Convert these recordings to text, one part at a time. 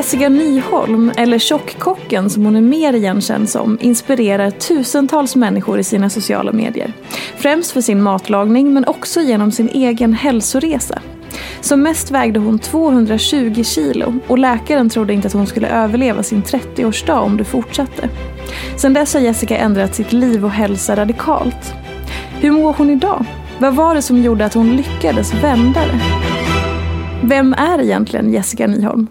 Jessica Nyholm, eller Tjockkocken som hon är mer igenkänd som, inspirerar tusentals människor i sina sociala medier. Främst för sin matlagning men också genom sin egen hälsoresa. Som mest vägde hon 220 kilo och läkaren trodde inte att hon skulle överleva sin 30-årsdag om det fortsatte. Sedan dess har Jessica ändrat sitt liv och hälsa radikalt. Hur mår hon idag? Vad var det som gjorde att hon lyckades vända det? Vem är egentligen Jessica Nyholm?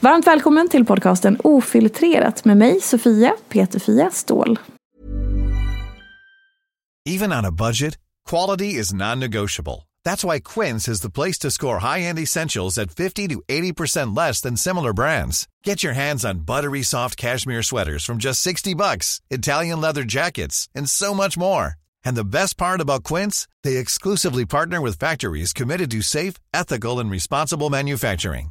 Varmt välkommen till podcasten Ofiltrerat med mig Sofia Peterfia Ståhl. Even on a budget, quality is non-negotiable. That's why Quince is the place to score high-end essentials at 50 to 80% less than similar brands. Get your hands on buttery soft cashmere sweaters from just 60 bucks, Italian leather jackets, and so much more. And the best part about Quince, they exclusively partner with factories committed to safe, ethical, and responsible manufacturing.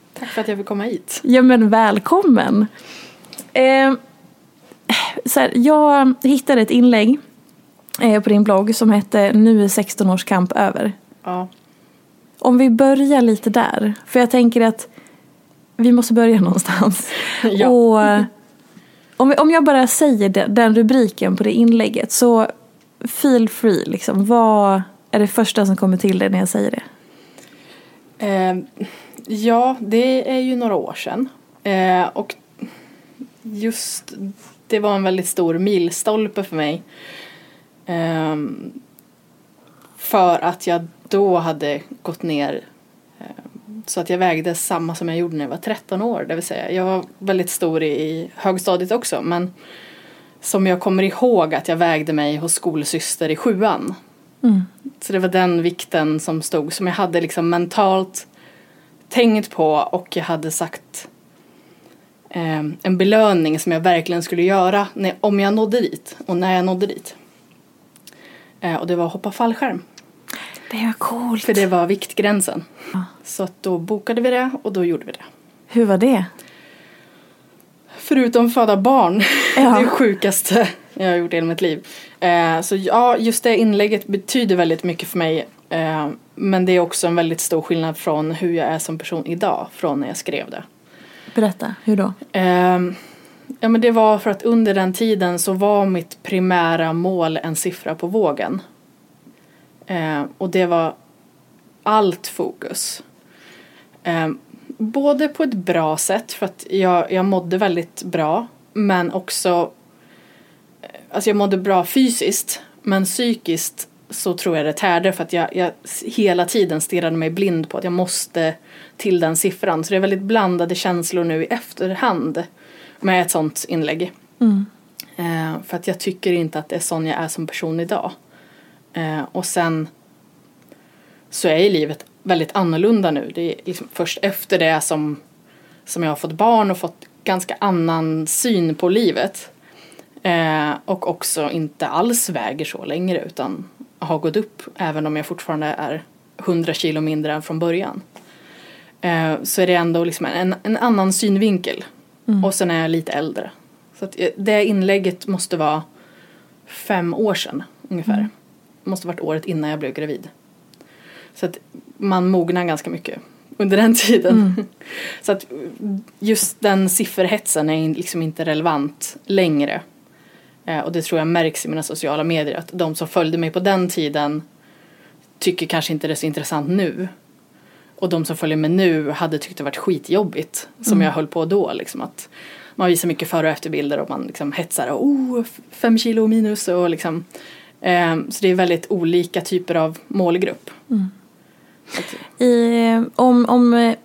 Tack för att jag fick komma hit. Ja men välkommen! Eh, så här, jag hittade ett inlägg eh, på din blogg som hette Nu är 16 års kamp över. Ja. Om vi börjar lite där, för jag tänker att vi måste börja någonstans. Ja. Och Om, om jag bara säger den, den rubriken på det inlägget så feel free, liksom. vad är det första som kommer till dig när jag säger det? Eh, ja, det är ju några år sedan. Eh, och just det var en väldigt stor milstolpe för mig. Eh, för att jag då hade gått ner eh, så att jag vägde samma som jag gjorde när jag var 13 år. Det vill säga, jag var väldigt stor i högstadiet också men som jag kommer ihåg att jag vägde mig hos skolsyster i sjuan. Mm. Så det var den vikten som stod, som jag hade liksom mentalt tänkt på och jag hade sagt eh, en belöning som jag verkligen skulle göra när, om jag nådde dit och när jag nådde dit. Eh, och det var att hoppa fallskärm. Det var coolt. För det var viktgränsen. Ja. Så att då bokade vi det och då gjorde vi det. Hur var det? Förutom föda barn. Ja. det sjukaste jag har gjort i hela mitt liv. Eh, så ja, just det inlägget betyder väldigt mycket för mig. Eh, men det är också en väldigt stor skillnad från hur jag är som person idag från när jag skrev det. Berätta, hur då? Eh, ja men det var för att under den tiden så var mitt primära mål en siffra på vågen. Eh, och det var allt fokus. Eh, både på ett bra sätt för att jag, jag mådde väldigt bra men också eh, Alltså jag mådde bra fysiskt men psykiskt så tror jag det tärde för att jag, jag hela tiden stirrade mig blind på att jag måste till den siffran. Så det är väldigt blandade känslor nu i efterhand med ett sånt inlägg. Mm. Eh, för att jag tycker inte att det är sån jag är som person idag. Eh, och sen så är livet väldigt annorlunda nu. Det är liksom först efter det som, som jag har fått barn och fått ganska annan syn på livet. Eh, och också inte alls väger så längre utan har gått upp även om jag fortfarande är 100 kilo mindre än från början. Eh, så är det ändå liksom en, en annan synvinkel. Mm. Och sen är jag lite äldre. Så att det inlägget måste vara fem år sedan ungefär. Mm. Måste varit året innan jag blev gravid. Så att man mognar ganska mycket under den tiden. Mm. Så att just den sifferhetsen är liksom inte relevant längre. Eh, och det tror jag märks i mina sociala medier att de som följde mig på den tiden tycker kanske inte det är så intressant nu. Och de som följer mig nu hade tyckt det varit skitjobbigt som mm. jag höll på då liksom att man visar mycket före och efterbilder och man liksom hetsar och oh, fem kilo minus och liksom eh, så det är väldigt olika typer av målgrupp. Mm. I, om, om,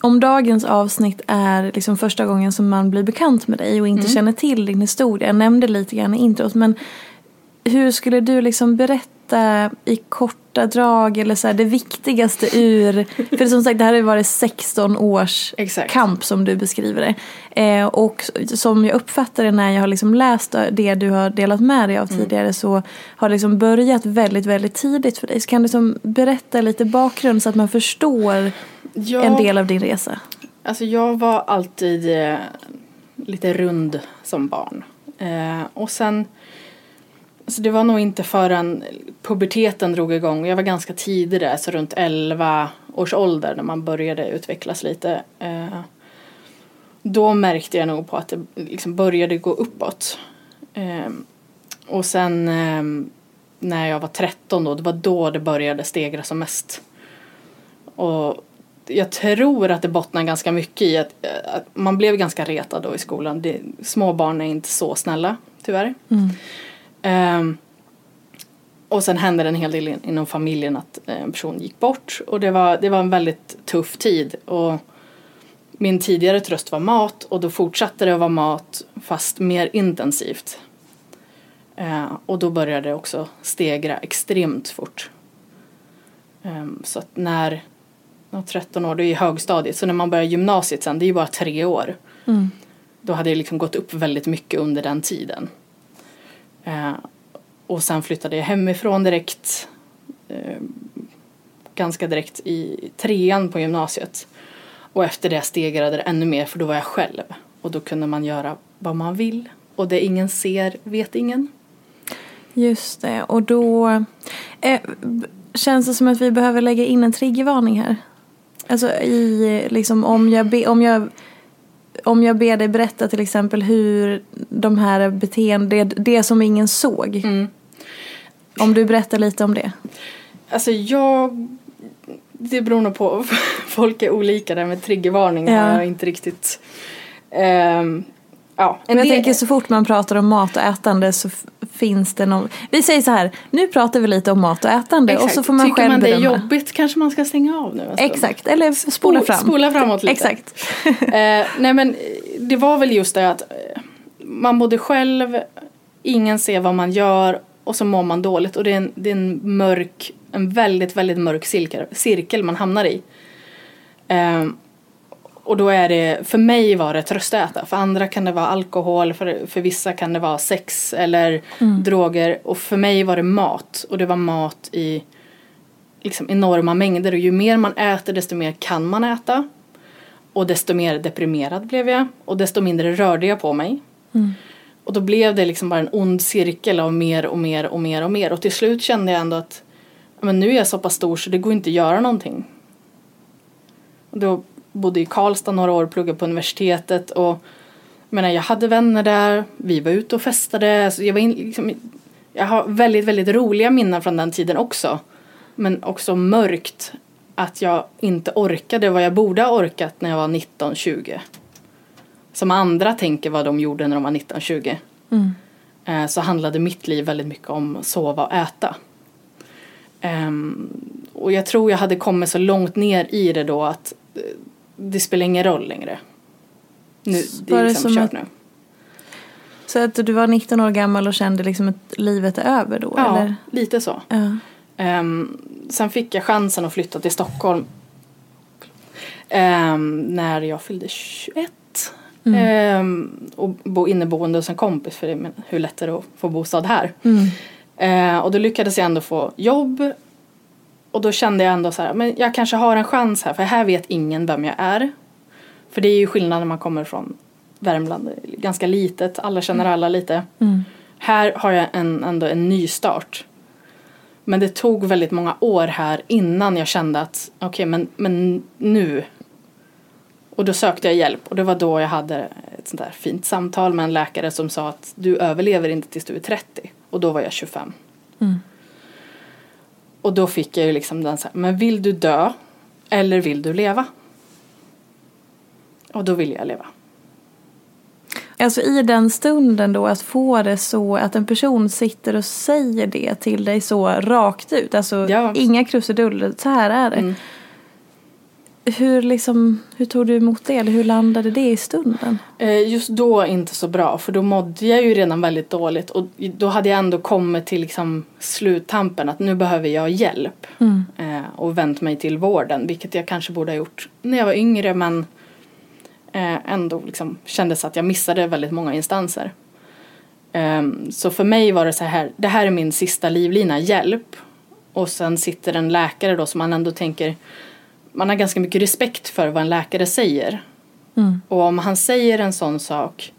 om dagens avsnitt är liksom första gången som man blir bekant med dig och inte mm. känner till din historia. Jag nämnde lite grann i introt men hur skulle du liksom berätta i korta drag eller så här, det viktigaste ur, för som sagt det här har varit 16 års Exakt. kamp som du beskriver det. Eh, och som jag uppfattar det när jag har liksom läst det du har delat med dig av mm. tidigare mm. så har det liksom börjat väldigt, väldigt tidigt för dig. Så kan du liksom berätta lite bakgrund så att man förstår ja, en del av din resa? Alltså jag var alltid eh, lite rund som barn. Eh, och sen Alltså det var nog inte förrän puberteten drog igång. Jag var ganska tidig där, så runt 11 års ålder när man började utvecklas lite. Eh, då märkte jag nog på att det liksom började gå uppåt. Eh, och sen eh, när jag var 13 då, det var då det började stegra som mest. Och jag tror att det bottnar ganska mycket i att, att man blev ganska retad då i skolan. Det, små barn är inte så snälla, tyvärr. Mm. Um, och sen hände det en hel del in, inom familjen att eh, en person gick bort och det var, det var en väldigt tuff tid. Och min tidigare tröst var mat och då fortsatte det att vara mat fast mer intensivt. Uh, och då började det också stegra extremt fort. Um, så att när jag var 13 år, det är i högstadiet, så när man börjar gymnasiet sen, det är ju bara tre år. Mm. Då hade det liksom gått upp väldigt mycket under den tiden. Eh, och sen flyttade jag hemifrån direkt, eh, ganska direkt i trean på gymnasiet. Och efter det stegrade det ännu mer för då var jag själv. Och då kunde man göra vad man vill. Och det ingen ser vet ingen. Just det, och då eh, känns det som att vi behöver lägga in en triggervarning här. Alltså i, liksom om jag, be, om jag om jag ber dig berätta till exempel hur de här beteenden, det, det som ingen såg. Mm. Om du berättar lite om det. Alltså jag... Det beror nog på. Folk är olika där med triggervarning Ja. har jag inte riktigt... ehm, ja, en Men jag del- tänker så fort man pratar om mat och ätande så finns det någon... Vi säger så här, nu pratar vi lite om mat och ätande och så får man Tycker själv man det är bedöma. jobbigt kanske man ska stänga av nu stund. Exakt, eller spola Spol- fram. spola framåt lite. Exakt. Eh, nej men det var väl just det att eh, man bodde själv, ingen ser vad man gör och så mår man dåligt och det är en, det är en mörk, en väldigt, väldigt mörk cirkel, cirkel man hamnar i. Eh, och då är det, för mig var det tröstäta, för andra kan det vara alkohol, för, för vissa kan det vara sex eller droger och för mig var det mat och det var mat i liksom enorma mängder och ju mer man äter desto mer kan man äta. Och desto mer deprimerad blev jag och desto mindre rörde jag på mig. Och då blev det liksom bara en ond cirkel av mer och mer och mer och mer. Och till slut kände jag ändå att men nu är jag så pass stor så det går inte att göra någonting. Och då bodde i Karlstad några år och pluggade på universitetet. Och jag, menar, jag hade vänner där, vi var ute och festade. Så jag, var in, liksom, jag har väldigt, väldigt roliga minnen från den tiden också. Men också mörkt att jag inte orkade vad jag borde ha orkat när jag var 19-20. Som andra tänker vad de gjorde när de var 19-20. Eh, Så handlade mitt liv väldigt mycket om sova och äta. Ehm, Och jag tror jag hade kommit så långt ner i det då att eh, det spelar ingen roll längre. Nu, det är liksom som kört att- nu. Så att du var 19 år gammal och kände liksom att livet är över då? Ja, Eller? lite så. Ja. Ehm, sen fick jag chansen att flytta till Stockholm ehm, när jag fyllde 21. Ehm, och bo inneboende hos en kompis för det är hur lätt är det att få bostad här. Ehm, och då lyckades jag ändå få jobb. Och då kände jag ändå så här, men jag kanske har en chans här för här vet ingen vem jag är. För det är ju skillnad när man kommer från Värmland, ganska litet, alla känner alla lite. Här har jag en, ändå en ny start. Men det tog väldigt många år här innan jag kände att okej men, men nu. Och då sökte jag hjälp och det var då jag hade ett sånt där fint samtal med en läkare som sa att du överlever inte tills du är 30. Och då var jag 25. Och då fick jag ju liksom den så här, men vill du dö eller vill du leva? Och då ville jag leva. Alltså i den stunden då att få det så att en person sitter och säger det till dig så rakt ut. Alltså Ja. inga krusiduller, så här är det. Mm. Hur, liksom, hur tog du emot det? Eller hur landade det i stunden? Eh, Just då inte så bra för då mådde jag ju redan väldigt dåligt och då hade jag ändå kommit till liksom sluttampen att nu behöver jag hjälp. Eh, och vänt mig till vården vilket jag kanske borde ha gjort när jag var yngre men eh, ändå liksom kändes att jag missade väldigt många instanser. Ehm, så för mig var det så här, det här är min sista livlina, hjälp. Och sen sitter en läkare då som man ändå tänker, man har ganska mycket respekt för vad en läkare säger. Och om han säger en sån sak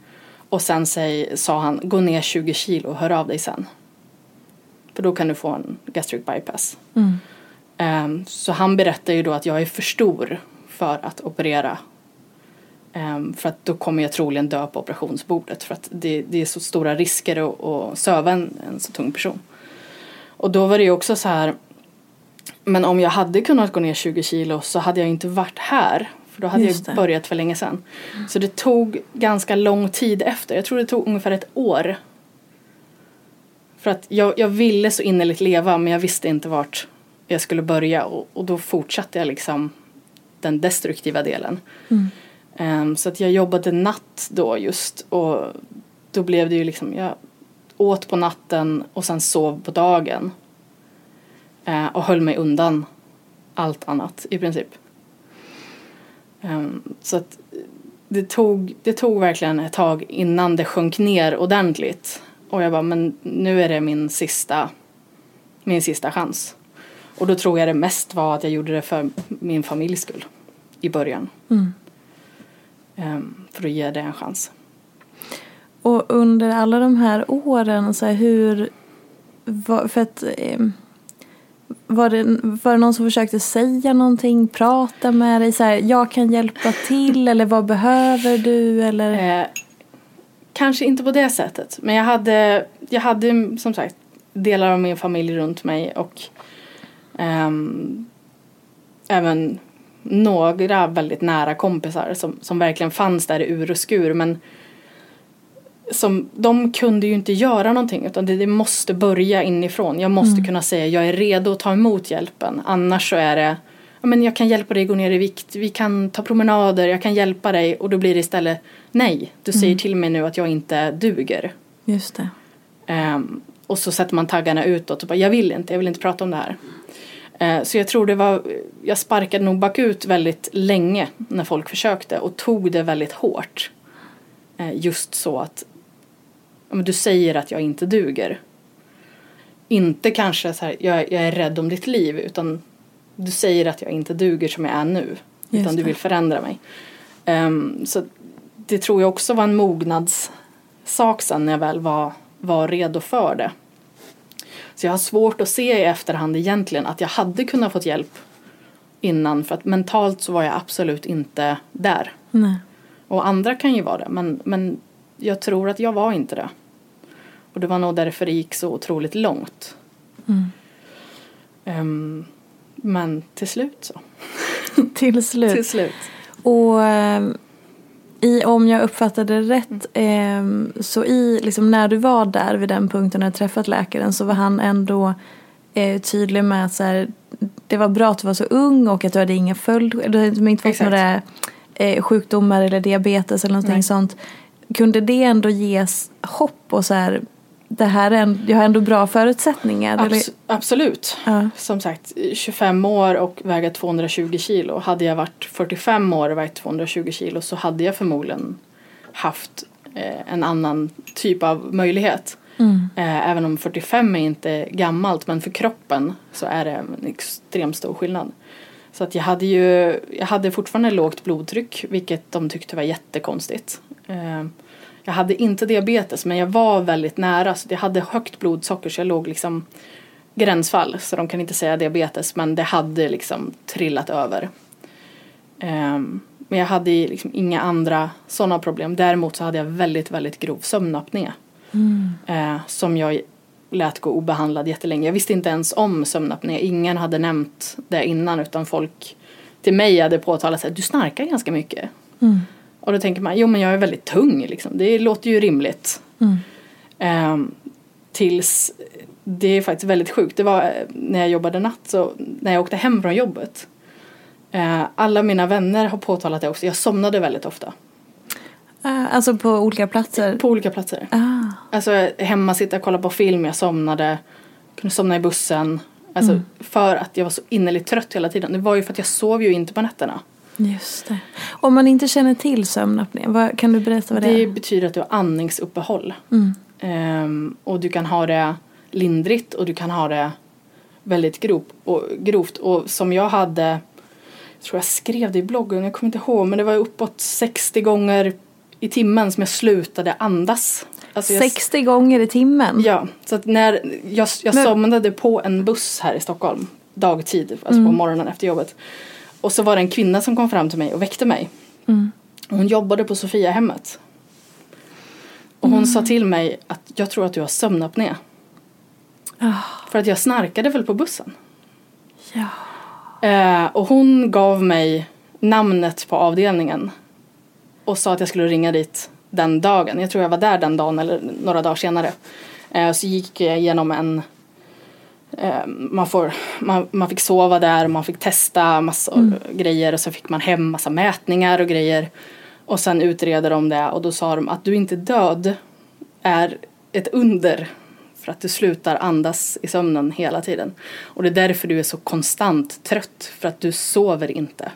och sen säg, sa han gå ner 20 kilo och hör av dig sen. För då kan du få en gastric bypass. Ehm, så han berättar ju då att jag är för stor för att operera. Ehm, för att då kommer jag troligen dö på operationsbordet. För att det, det är så stora risker att, att söva en, en så tung person. Och då var det ju också så här. Men om jag hade kunnat gå ner 20 kilo så hade jag inte varit här. För då hade Just jag det. börjat för länge sedan. Så det tog ganska lång tid efter. Jag tror det tog ungefär ett år. För att jag, jag ville så innerligt leva men jag visste inte vart jag skulle börja. Och, och då fortsatte jag liksom den destruktiva delen. Ehm, så att jag jobbade natt då just. Och då blev det ju liksom, jag åt på natten och sen sov på dagen. Eh, och höll mig undan allt annat i princip. Ehm, så att det tog, det tog verkligen ett tag innan det sjönk ner ordentligt. Och jag bara, men nu är det min sista, min sista chans. Och då tror jag det mest var att jag gjorde det för min familjs skull i början. Ehm, för att ge det en chans. Och under alla de här åren, så här, hur... För att, eh, var det, var det någon som försökte säga någonting, prata med dig? Så här, jag kan hjälpa till eller vad behöver du? Eller? Eh, kanske inte på det sättet. Men jag hade, jag hade som sagt delar av min familj runt mig och ehm, även några väldigt nära kompisar som, som verkligen fanns där i ur och skur. Men som, de kunde ju inte göra någonting utan det, det måste börja inifrån. Jag måste Mm. kunna säga jag är redo att ta emot hjälpen. Annars så är det ja, men jag kan hjälpa dig gå ner i vikt, vi kan ta promenader, jag kan hjälpa dig och då blir det istället nej, du säger till mig nu att jag inte duger. Just det. Ehm, och så sätter man taggarna utåt och bara jag vill inte, jag vill inte prata om det här. Eh, så jag tror det var, jag sparkade nog bakut väldigt länge när folk försökte och tog det väldigt hårt. Eh, just så att ja, men du säger att jag inte duger. Inte kanske så här, jag, jag är rädd om ditt liv utan du säger att jag inte duger som jag är nu. Just utan du vill förändra mig. Ehm, så det tror jag också var en mognadssak sen när jag väl var, var redo för det. Så jag har svårt att se i efterhand egentligen att jag hade kunnat fått hjälp innan för att mentalt så var jag absolut inte där. Nej. Och andra kan ju vara det men, men jag tror att jag var inte det. Och det var nog därför det gick så otroligt långt. Ehm, men till slut så. Till slut. Till slut. Och eh, i, om jag uppfattade det rätt, eh, så i, liksom, när du var där vid den punkten och träffat läkaren så var han ändå eh, tydlig med att så här, det var bra att du var så ung och att du hade inga följd, du hade inte fått Exakt. några eh, sjukdomar eller diabetes eller någonting Nej. sånt. Kunde det ändå ges hopp och så här, det här är en, jag har ändå bra förutsättningar? eller? Abs- absolut. Ja. Som sagt, 25 år och väga 220 kilo. Hade jag varit 45 år och vägt 220 kilo så hade jag förmodligen haft eh, en annan typ av möjlighet. Eh, även om 45 är inte gammalt men för kroppen så är det en extremt stor skillnad. Så att jag hade ju, jag hade fortfarande lågt blodtryck vilket de tyckte var jättekonstigt. Eh, jag hade inte diabetes men jag var väldigt nära så jag hade högt blodsocker så jag låg liksom gränsfall så de kan inte säga diabetes men det hade liksom trillat över. Ehm, men jag hade liksom inga andra sådana problem. Däremot så hade jag väldigt, väldigt grov sömnapné. Eh, som jag lät gå obehandlad jättelänge. Jag visste inte ens om sömnapné. Ingen hade nämnt det innan utan folk till mig hade påtalat att du snarkar ganska mycket. Och då tänker man, jo men jag är väldigt tung liksom. Det låter ju rimligt. Ehm, tills det är faktiskt väldigt sjukt. Det var eh, när jag jobbade natt, så när jag åkte hem från jobbet. Eh, alla mina vänner har påtalat det också. Jag somnade väldigt ofta. Ah, alltså på olika platser? På olika platser. Ah. Alltså hemma, sitta och kolla på film, jag somnade. Kunde somna i bussen. Alltså för att jag var så innerligt trött hela tiden. Det var ju för att jag sov ju inte på nätterna. Just det. Om man inte känner till sömnapné, vad, kan du berätta vad det, Det är? betyder att du har andningsuppehåll. Mm. Ehm, och du kan ha det lindrigt och du kan ha det väldigt grov och, grovt. Och som jag hade, jag tror jag skrev det i bloggen, jag kommer inte ihåg, men det var uppåt 60 gånger i timmen som jag slutade andas. Alltså jag, 60 gånger i timmen? Ja, så att när jag, jag Men- somnade på en buss här i Stockholm dagtid, alltså Mm. på morgonen efter jobbet. Och så var det en kvinna som kom fram till mig och väckte mig. Mm. Hon jobbade på Sofiahemmet. Och hon Mm. sa till mig att jag tror att du har sömnapné. Ah, För att jag snarkade väl på bussen. ja. Eh, och hon gav mig namnet på avdelningen. Och sa att jag skulle ringa dit den dagen. Jag tror jag var där den dagen eller några dagar senare. Eh, så gick jag igenom en man, får, man, man fick sova där och man fick testa massor grejer och så fick man hem massa mätningar och grejer. Och sen utreder de det och då sa de att du inte är död är ett under för att du slutar andas i sömnen hela tiden. Och det är därför du är så konstant trött för att du sover inte.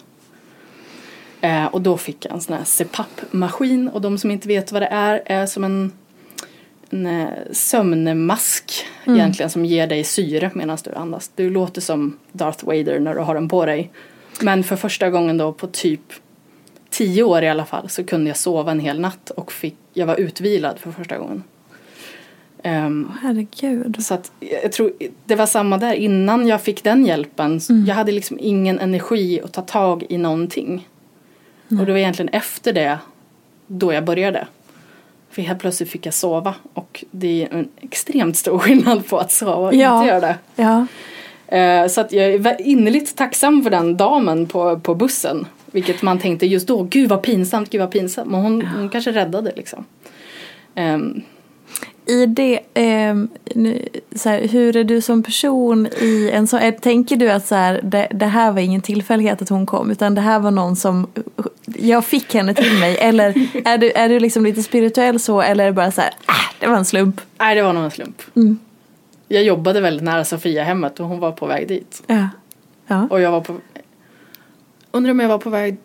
Eh, och då fick jag en sån här CPAP-maskin och de som inte vet vad det är är som en, en eh, sömnmask egentligen som ger dig syre medan du andas. Du låter som Darth Vader när du har den på dig. Men för första gången då på typ tio år i alla fall så kunde jag sova en hel natt och fick, jag var utvilad för första gången. Ehm, Herregud. så att jag tror det var samma där. Innan jag fick den hjälpen, Mm. jag hade liksom ingen energi att ta tag i någonting. Och det var egentligen efter det då jag började. För helt plötsligt fick jag sova och det är en extremt stor skillnad på att sova och Ja. inte göra det. Ja. Eh, Så att jag är innerligt tacksam för den damen på, på bussen. Vilket man tänkte just då, gud vad pinsamt, gud vad pinsamt. Men hon, hon kanske räddade liksom. Ehm, I det, ehm, nu, så här, hur är du som person i en sån, eh, tänker du att så här, det, det här var ingen tillfällighet att hon kom utan det här var någon som, jag fick henne till mig eller är du, är du liksom lite spirituell så eller är det bara så här, äh, det var en slump? nej, det var nog en slump. Mm. Jag jobbade väldigt nära Sofia-hemmet och hon var på väg dit. Ja. Ja. Och jag var på... Undrar om jag var på väg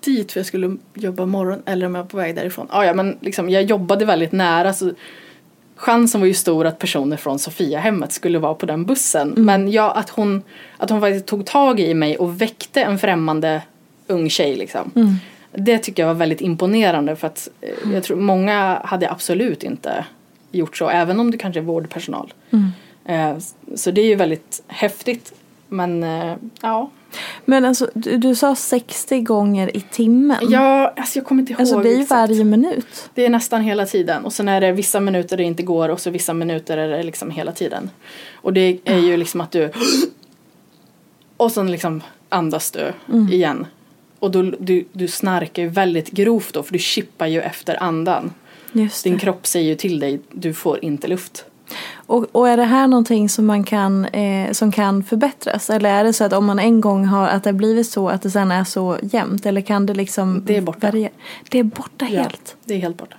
dit för jag skulle jobba morgon eller om jag var på väg därifrån. Ah, ja, men liksom, jag jobbade väldigt nära så chansen var ju stor att personer från Sofia-hemmet skulle vara på den bussen. Men ja, att hon, att hon faktiskt tog tag i mig och väckte en främmande ung tjej liksom. Det tycker jag var väldigt imponerande för att eh, jag tror många hade absolut inte gjort så, även om du kanske är vårdpersonal. Eh, Så det är ju väldigt häftigt. Men eh, ja. Men alltså du, du sa 60 gånger i timmen. Ja, alltså jag kommer inte ihåg Alltså det är ju varje minut. Det är nästan hela tiden. Och sen är det vissa minuter det inte går och så vissa minuter är det liksom hela tiden. Och det är ju liksom att du och sen liksom andas du igen. Och då, du, du snarkar ju väldigt grovt då för du chippar ju efter andan. Din kropp säger ju till dig, du får inte luft. Och, och är det här någonting som man kan, eh, som kan förbättras? Eller är det så att om man en gång har, att det har blivit så att det sen är så jämnt? Eller kan det liksom Det är borta. variera? Det är borta helt? Det är helt borta.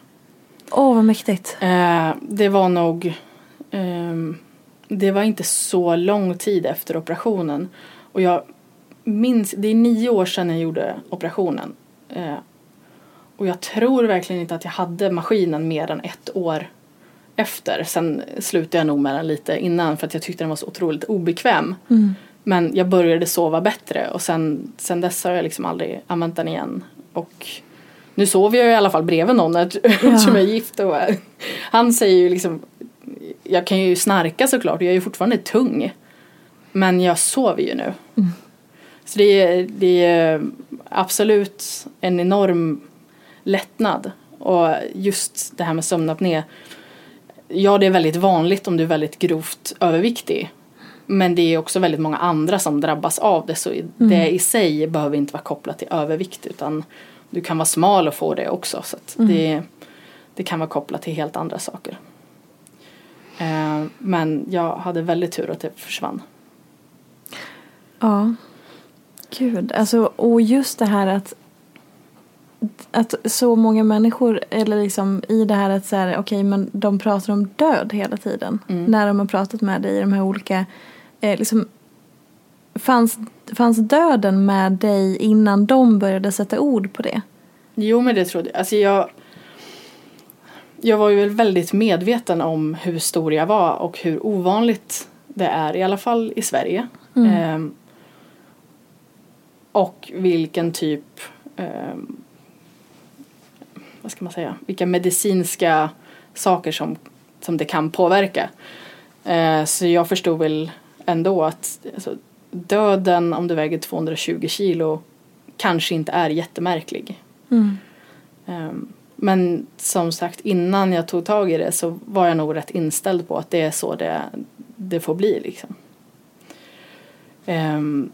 Åh vad mäktigt. Eh, det var nog... ehm, det var inte så lång tid efter operationen. Och jag minns... Det är nio år sedan jag gjorde operationen. Eh, och jag tror verkligen inte att jag hade maskinen mer än ett år efter. Sen slutade jag nog med den lite innan för att jag tyckte den var så otroligt obekväm. Men jag började sova bättre och sen, sen dess har jag liksom aldrig använt den igen. Och nu sover jag i alla fall bredvid någon eftersom jag är gift. Och, han säger ju liksom, jag kan ju snarka såklart och jag är ju fortfarande tung. Men jag sover ju nu. Så det är, det är absolut en enorm lättnad. Och just det här med sömnapné. Ja, det är väldigt vanligt om du är väldigt grovt överviktig. Men det är också väldigt många andra som drabbas av det. Så det i sig behöver inte vara kopplat till övervikt. Utan du kan vara smal och få det också. Så att det, det kan vara kopplat till helt andra saker. Eh, men jag hade väldigt tur att det försvann. Ja. Gud, alltså och just det här att att så många människor, eller liksom i det här att så här, okej men de pratar om död hela tiden. När de har pratat med dig i de här olika, eh, liksom fanns, fanns döden med dig innan de började sätta ord på det? Jo men det trodde jag. Alltså jag jag var ju väl väldigt medveten om hur stor jag var och hur ovanligt det är, i alla fall i Sverige. Ehm, och vilken typ, ehm, vad ska man säga, vilka medicinska saker som, som det kan påverka. Eh, så jag förstod väl ändå att alltså, döden om du väger 220 kilo kanske inte är jättemärklig. Ehm, Men som sagt innan jag tog tag i det så var jag nog rätt inställd på att det är så det, det får bli liksom. Ehm,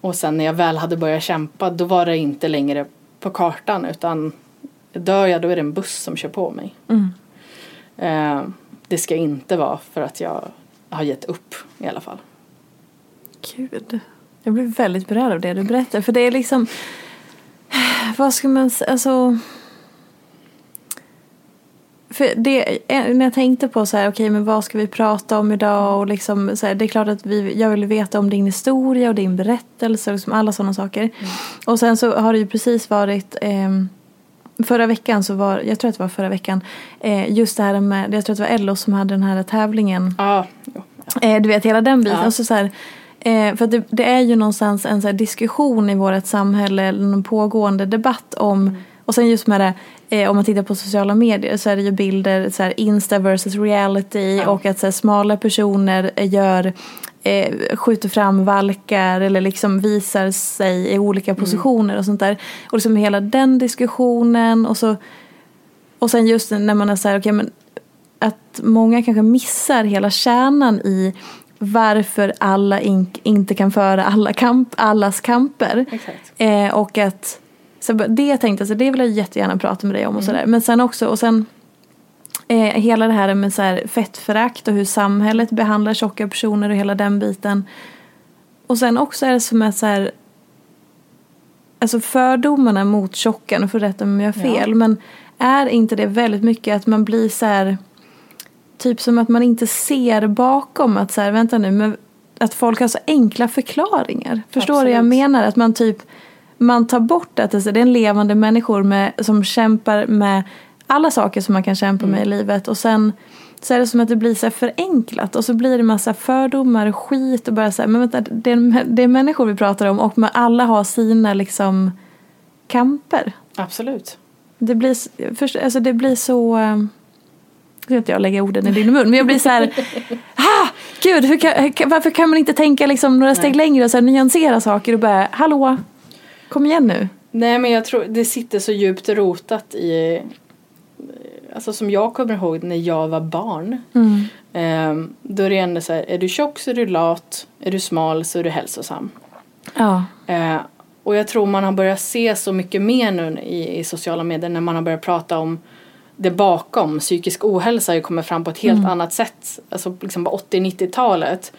och sen när jag väl hade börjat kämpa då var det inte längre på kartan utan dör jag då är det en buss som kör på mig. Ehm, det ska inte vara för att jag har gett upp i alla fall. Gud, jag blir väldigt berörd av det du berättar. För det är liksom, vad ska man säga, alltså. För det, när jag tänkte på så här, okej men vad ska vi prata om idag och liksom så här, det är klart att vi, jag vill veta om din historia och din berättelse och liksom alla sådana saker. Och sen så har det ju precis varit ehm, Förra veckan så var, jag tror att det var förra veckan, eh, just det här med, jag tror att det var Ellos som hade den här tävlingen Ja, jo. Eh, du vet hela den biten. Ja. Och så så här, eh, för det, det är ju någonstans en så diskussion i vårt samhälle, eller någon pågående debatt om, Och sen just med det, eh, om man tittar på sociala medier så är det ju bilder, så här, Insta versus reality Ja. och att så här, smala personer eh, gör eh, skjuter fram valkar eller liksom visar sig i olika positioner och sånt där. Och liksom hela den diskussionen och så och sen just när man är så här, okej men att många kanske missar hela kärnan i varför alla in, inte kan föra alla kamp, allas kamper. Eh, och att så det tänkte jag, så det vill jag jättegärna prata med dig om och sådär. Men sen också, och sen eh, hela det här med så här fettförakt och hur samhället behandlar tjocka personer och hela den biten. Och sen också är det som att så här, alltså fördomarna mot tjocka, nu får du rätta mig om jag har Ja. fel, men är inte det väldigt mycket att man blir så här typ som att man inte ser bakom att så här, vänta nu, men att folk har så enkla förklaringar. Förstår du vad jag Absolut. menar? Att man typ, man tar bort att det är så- det är en levande människor med, som kämpar med alla saker som man kan kämpa med i livet. Och sen så är det som att det blir så förenklat. Och så blir det massa fördomar och skit och bara så här, men vänta, det är, det är människor vi pratar om och alla har sina liksom kamper. Absolut. Det blir, först, alltså det blir så... eh, Nu ska inte jag lägga orden i din mun, men jag blir så här... ah, gud, kan, varför kan man inte tänka liksom några steg längre och så här, nyansera saker och bara, hallå, kom igen nu. Nej men jag tror det sitter så djupt rotat i Alltså som jag kommer ihåg när jag var barn. Eh, då är det ändå så här, är du tjock så är du lat, är du smal så är du hälsosam. Ja, Eh, och jag tror man har börjat se så mycket mer nu i, i sociala medier när man har börjat prata om det bakom. Psykisk ohälsa har ju kommit fram på ett helt annat sätt. Alltså liksom på 80-90-talet.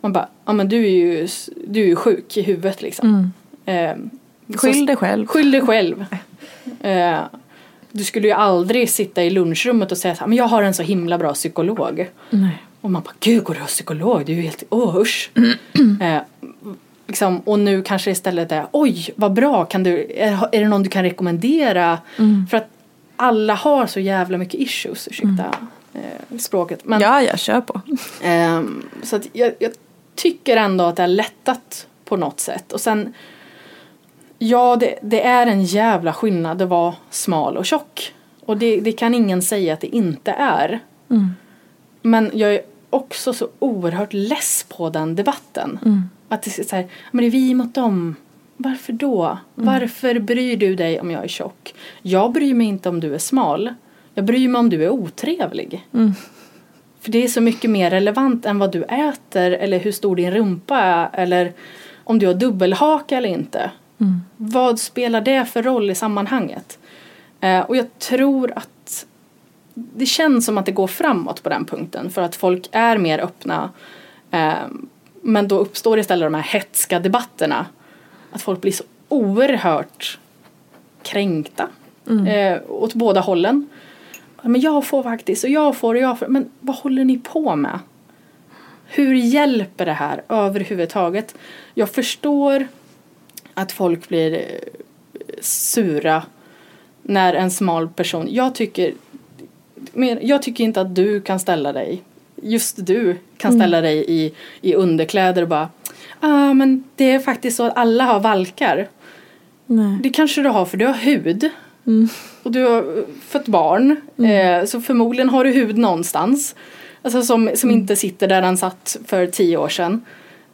Man bara, ja men du är ju, du är ju sjuk i huvudet liksom. Eh, skyll dig själv. Skyll dig själv. Eh, du skulle ju aldrig sitta i lunchrummet och säga att men jag har en så himla bra psykolog. Nej. Och man bara, gud går du hos psykolog? Det är ju helt, åh usch. eh, liksom, och nu kanske istället är, oj vad bra, kan du, är, är det någon du kan rekommendera? För att alla har så jävla mycket issues, ursäkta eh, språket. Men, Ja, jag kör på. Ehm, så att jag, jag tycker ändå att det har lättat på något sätt. Och sen, ja det, det är en jävla skillnad att vara smal och tjock. Och det, det kan ingen säga att det inte är. Men jag är också så oerhört less på den debatten. Att det är så här, men det är vi mot dem. Varför då? Varför bryr du dig om jag är tjock? Jag bryr mig inte om du är smal. Jag bryr mig om du är otrevlig. För det är så mycket mer relevant än vad du äter eller hur stor din rumpa är eller om du har dubbelhaka eller inte. Vad spelar det för roll i sammanhanget? Eh, och jag tror att det känns som att det går framåt på den punkten för att folk är mer öppna. Eh, men då uppstår istället de här hetska debatterna. Att folk blir så oerhört kränkta eh, åt båda hållen. Men jag får faktiskt och jag får och jag får. Men vad håller ni på med? Hur hjälper det här överhuvudtaget? Jag förstår att folk blir eh, sura när en smal person, jag tycker jag tycker inte att du kan ställa dig, just du kan ställa dig i, i underkläder och bara ah, men det är faktiskt så att alla har valkar. Nej. Det kanske du har för du har hud. Och du har fått barn. Eh, så förmodligen har du hud någonstans. Alltså som, som inte sitter där den satt för tio år sedan.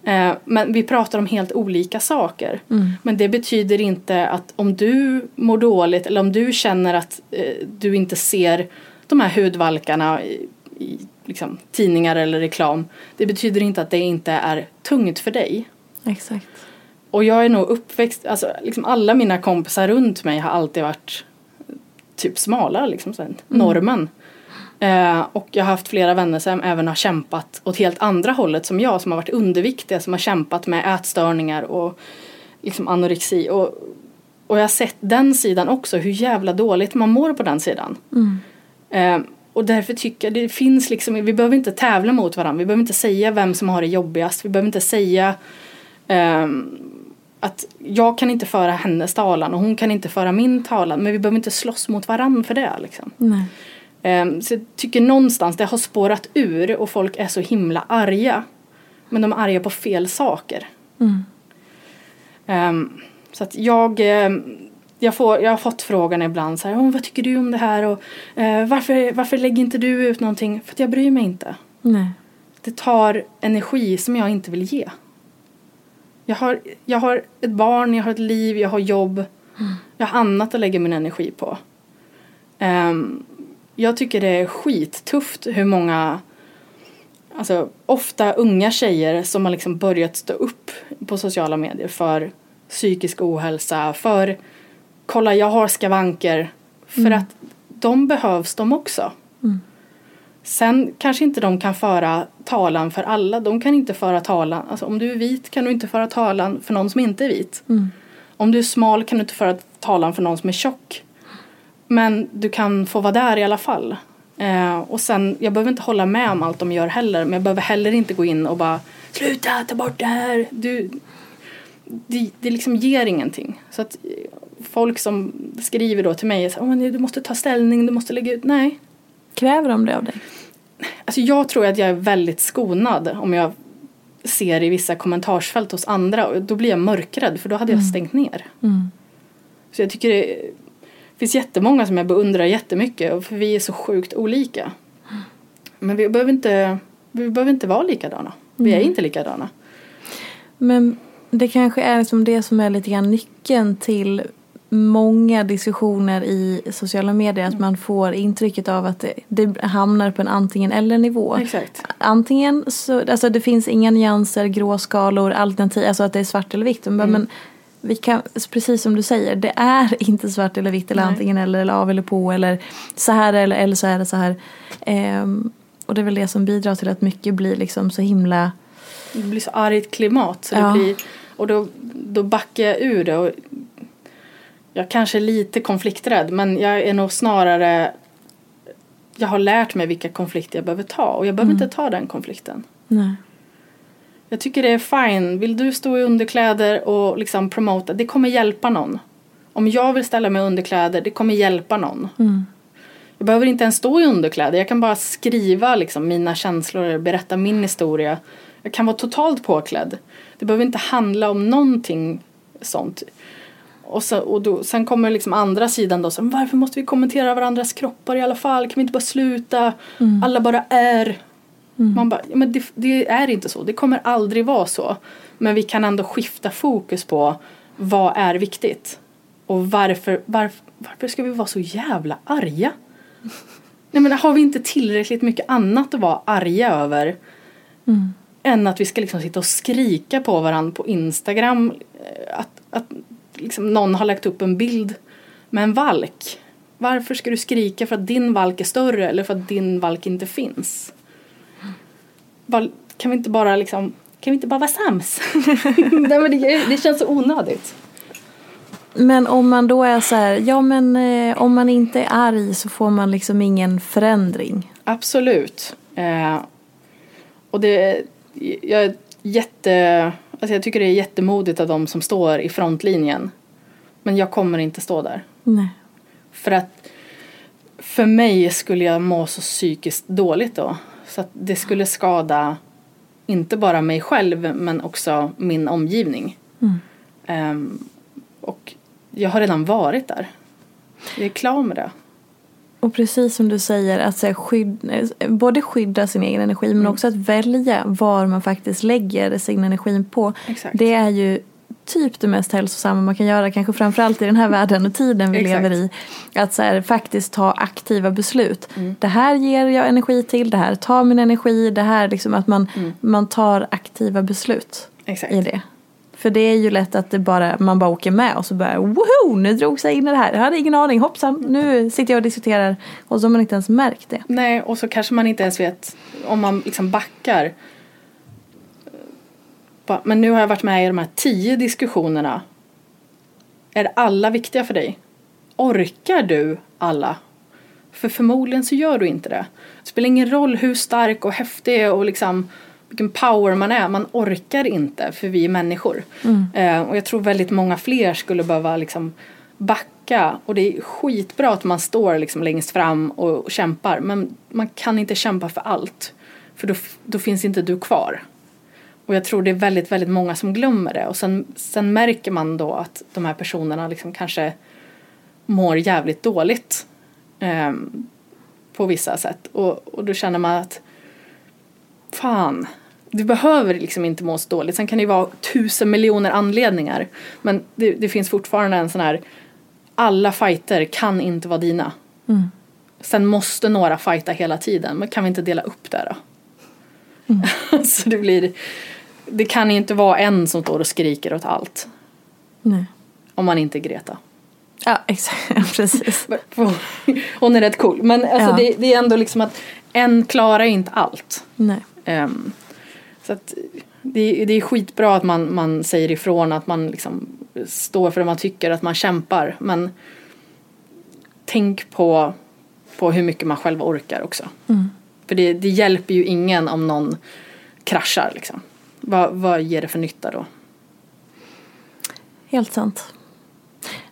Eh, men vi pratar om helt olika saker. Men det betyder inte att om du mår dåligt eller om du känner att eh, du inte ser de här hudvalkarna i, i liksom, tidningar eller reklam. Det betyder inte att det inte är tungt för dig. Exakt. Och jag är nog uppväxt, alltså liksom alla mina kompisar runt mig har alltid varit typ smala, liksom så här, normen. Eh, och jag har haft flera vänner som även har kämpat åt helt andra hållet som jag, som har varit underviktiga, som har kämpat med ätstörningar och liksom anorexi. Och, och jag har sett den sidan också, hur jävla dåligt man mår på den sidan. Eh, och därför tycker jag det finns liksom, vi behöver inte tävla mot varandra, vi behöver inte säga vem som har det jobbigast, vi behöver inte säga ehm, att jag kan inte föra hennes talan och hon kan inte föra min talan men vi behöver inte slåss mot varandra för det liksom. Nej. Ehm, så jag tycker någonstans det har spårat ur och folk är så himla arga. Men de är arga på fel saker. Ehm, så att jag, ehm, jag, får, jag har fått frågan ibland så här, oh, vad tycker du om det här och eh, varför, varför lägger inte du ut någonting? För att jag bryr mig inte. Nej. Det tar energi som jag inte vill ge. Jag har, jag har ett barn, jag har ett liv, jag har jobb. Jag har annat att lägga min energi på. Ehm, jag tycker det är skittufft hur många, alltså ofta unga tjejer som har liksom börjat stå upp på sociala medier för psykisk ohälsa, för kolla jag har skavanker. För att de behövs de också. Sen kanske inte de kan föra talan för alla. De kan inte föra talan. Alltså om du är vit kan du inte föra talan för någon som inte är vit. Om du är smal kan du inte föra talan för någon som är tjock. Men du kan få vara där i alla fall. Eh, och sen, jag behöver inte hålla med om allt de gör heller. Men jag behöver heller inte gå in och bara Sluta, ta bort det här. Du, det, det liksom ger ingenting. Så att eh, folk som skriver då till mig är så här, "Åh, men du måste ta ställning, du måste lägga ut. Nej, Kräver de det av dig? Alltså jag tror att jag är väldigt skonad om jag ser i vissa kommentarsfält hos andra då blir jag mörkrädd för då hade jag stängt ner. Så jag tycker det finns jättemånga som jag beundrar jättemycket för vi är så sjukt olika. Men vi behöver inte, vi behöver inte vara likadana. Vi är inte likadana. Men det kanske är liksom det som är lite grann nyckeln till många diskussioner i sociala medier. Att man får intrycket av att det, det hamnar på en antingen eller nivå. Exakt. Antingen så, alltså det finns inga nyanser, gråskalor, alternativ, alltså att det är svart eller vitt. Men, men vi kan, precis som du säger, det är inte svart eller vitt eller Nej. antingen eller, eller av eller på eller så här eller, eller så är det så här. Ehm, och det är väl det som bidrar till att mycket blir liksom så himla Det blir så argt klimat. Så Ja. det blir, och då, då backar jag ur det. Och jag kanske är lite konflikträdd men jag är nog snarare jag har lärt mig vilka konflikter jag behöver ta och jag behöver inte ta den konflikten. Nej. Jag tycker det är fine. Vill du stå i underkläder och liksom promota, det kommer hjälpa någon. Om jag vill ställa mig i underkläder, det kommer hjälpa någon. Jag behöver inte ens stå i underkläder. Jag kan bara skriva liksom mina känslor berätta min historia. Jag kan vara totalt påklädd. Det behöver inte handla om någonting sånt. Och, så, och då, sen kommer liksom andra sidan då. Så, "Men varför måste vi kommentera varandras kroppar i alla fall? Kan vi inte bara sluta? Alla bara är. Man bara, men det, det är inte så. Det kommer aldrig vara så. Men vi kan ändå skifta fokus på vad är viktigt. Och varför, varför, varför ska vi vara så jävla arga? Nej men har vi inte tillräckligt mycket annat att vara arga över? Än att vi ska liksom sitta och skrika på varandra på Instagram. eh, Att, att liksom någon har lagt upp en bild med en valk. Varför ska du skrika för att din valk är större eller för att din valk inte finns? Bara- Kan vi inte bara liksom kan vi inte bara vara sams? Nej, men det, det känns så onödigt. Men om man då är så här, ja men eh, om man inte är arg så får man liksom ingen förändring. Absolut. Eh, och det, jag är jätte, alltså jag tycker det är jättemodigt av de som står i frontlinjen. Men jag kommer inte stå där. Nej. För att för mig skulle jag må så psykiskt dåligt då. Så att det skulle skada inte bara mig själv men också min omgivning. Ehm, och jag har redan varit där. Jag är klar med det. Och precis som du säger, att så skydd, både skydda sin egen energi men också att välja var man faktiskt lägger sin energi på. Exakt. Det är ju typ det mest hälsosamma man kan göra, kanske framförallt i den här världen och tiden vi lever i. Att så här, faktiskt ta aktiva beslut. Mm. Det här ger jag energi till, det här tar min energi, det här liksom att man, man tar aktiva beslut Exakt. i det. För det är ju lätt att det bara, man bara åker med och så bara woho, nu drog sig in i det här. Jag hade ingen aning, hoppsan, nu sitter jag och diskuterar. Och så har man inte ens märkt det. Nej, och så kanske man inte ens vet om man liksom backar. Bara, Men nu har jag varit med i de här tio diskussionerna. Är alla viktiga för dig? Orkar du alla? För förmodligen så gör du inte det. Det spelar ingen roll hur stark och häftig och liksom vilken power man är. Man orkar inte för vi är människor. Eh, och jag tror väldigt många fler skulle behöva liksom backa. Och det är skitbra att man står liksom längst fram och, och kämpar. Men man kan inte kämpa för allt. För då, då finns inte du kvar. Och jag tror det är väldigt, väldigt många som glömmer det. Och sen, sen märker man då att de här personerna liksom kanske mår jävligt dåligt. Eh, på vissa sätt. Och, och då känner man att fan, du behöver liksom inte må så dåligt. Sen kan det ju vara tusen miljoner anledningar. Men det, det finns fortfarande en sån här, alla fighter kan inte vara dina. Mm. Sen måste några fighta hela tiden. Men kan vi inte dela upp det då? Mm. så det blir, det kan inte vara en som står och skriker åt allt. Nej. Om man inte är Greta. Ja, exakt. Precis. Hon är rätt cool. Men alltså Ja. det, det är ändå liksom att en klarar inte allt. Nej. Ehm, så att det, det är skitbra att man, man säger ifrån att man liksom står för det man tycker, att man kämpar. Men tänk på, på hur mycket man själv orkar också. Mm. För det, det hjälper ju ingen om någon kraschar liksom. Vad, vad ger det för nytta då? Helt sant.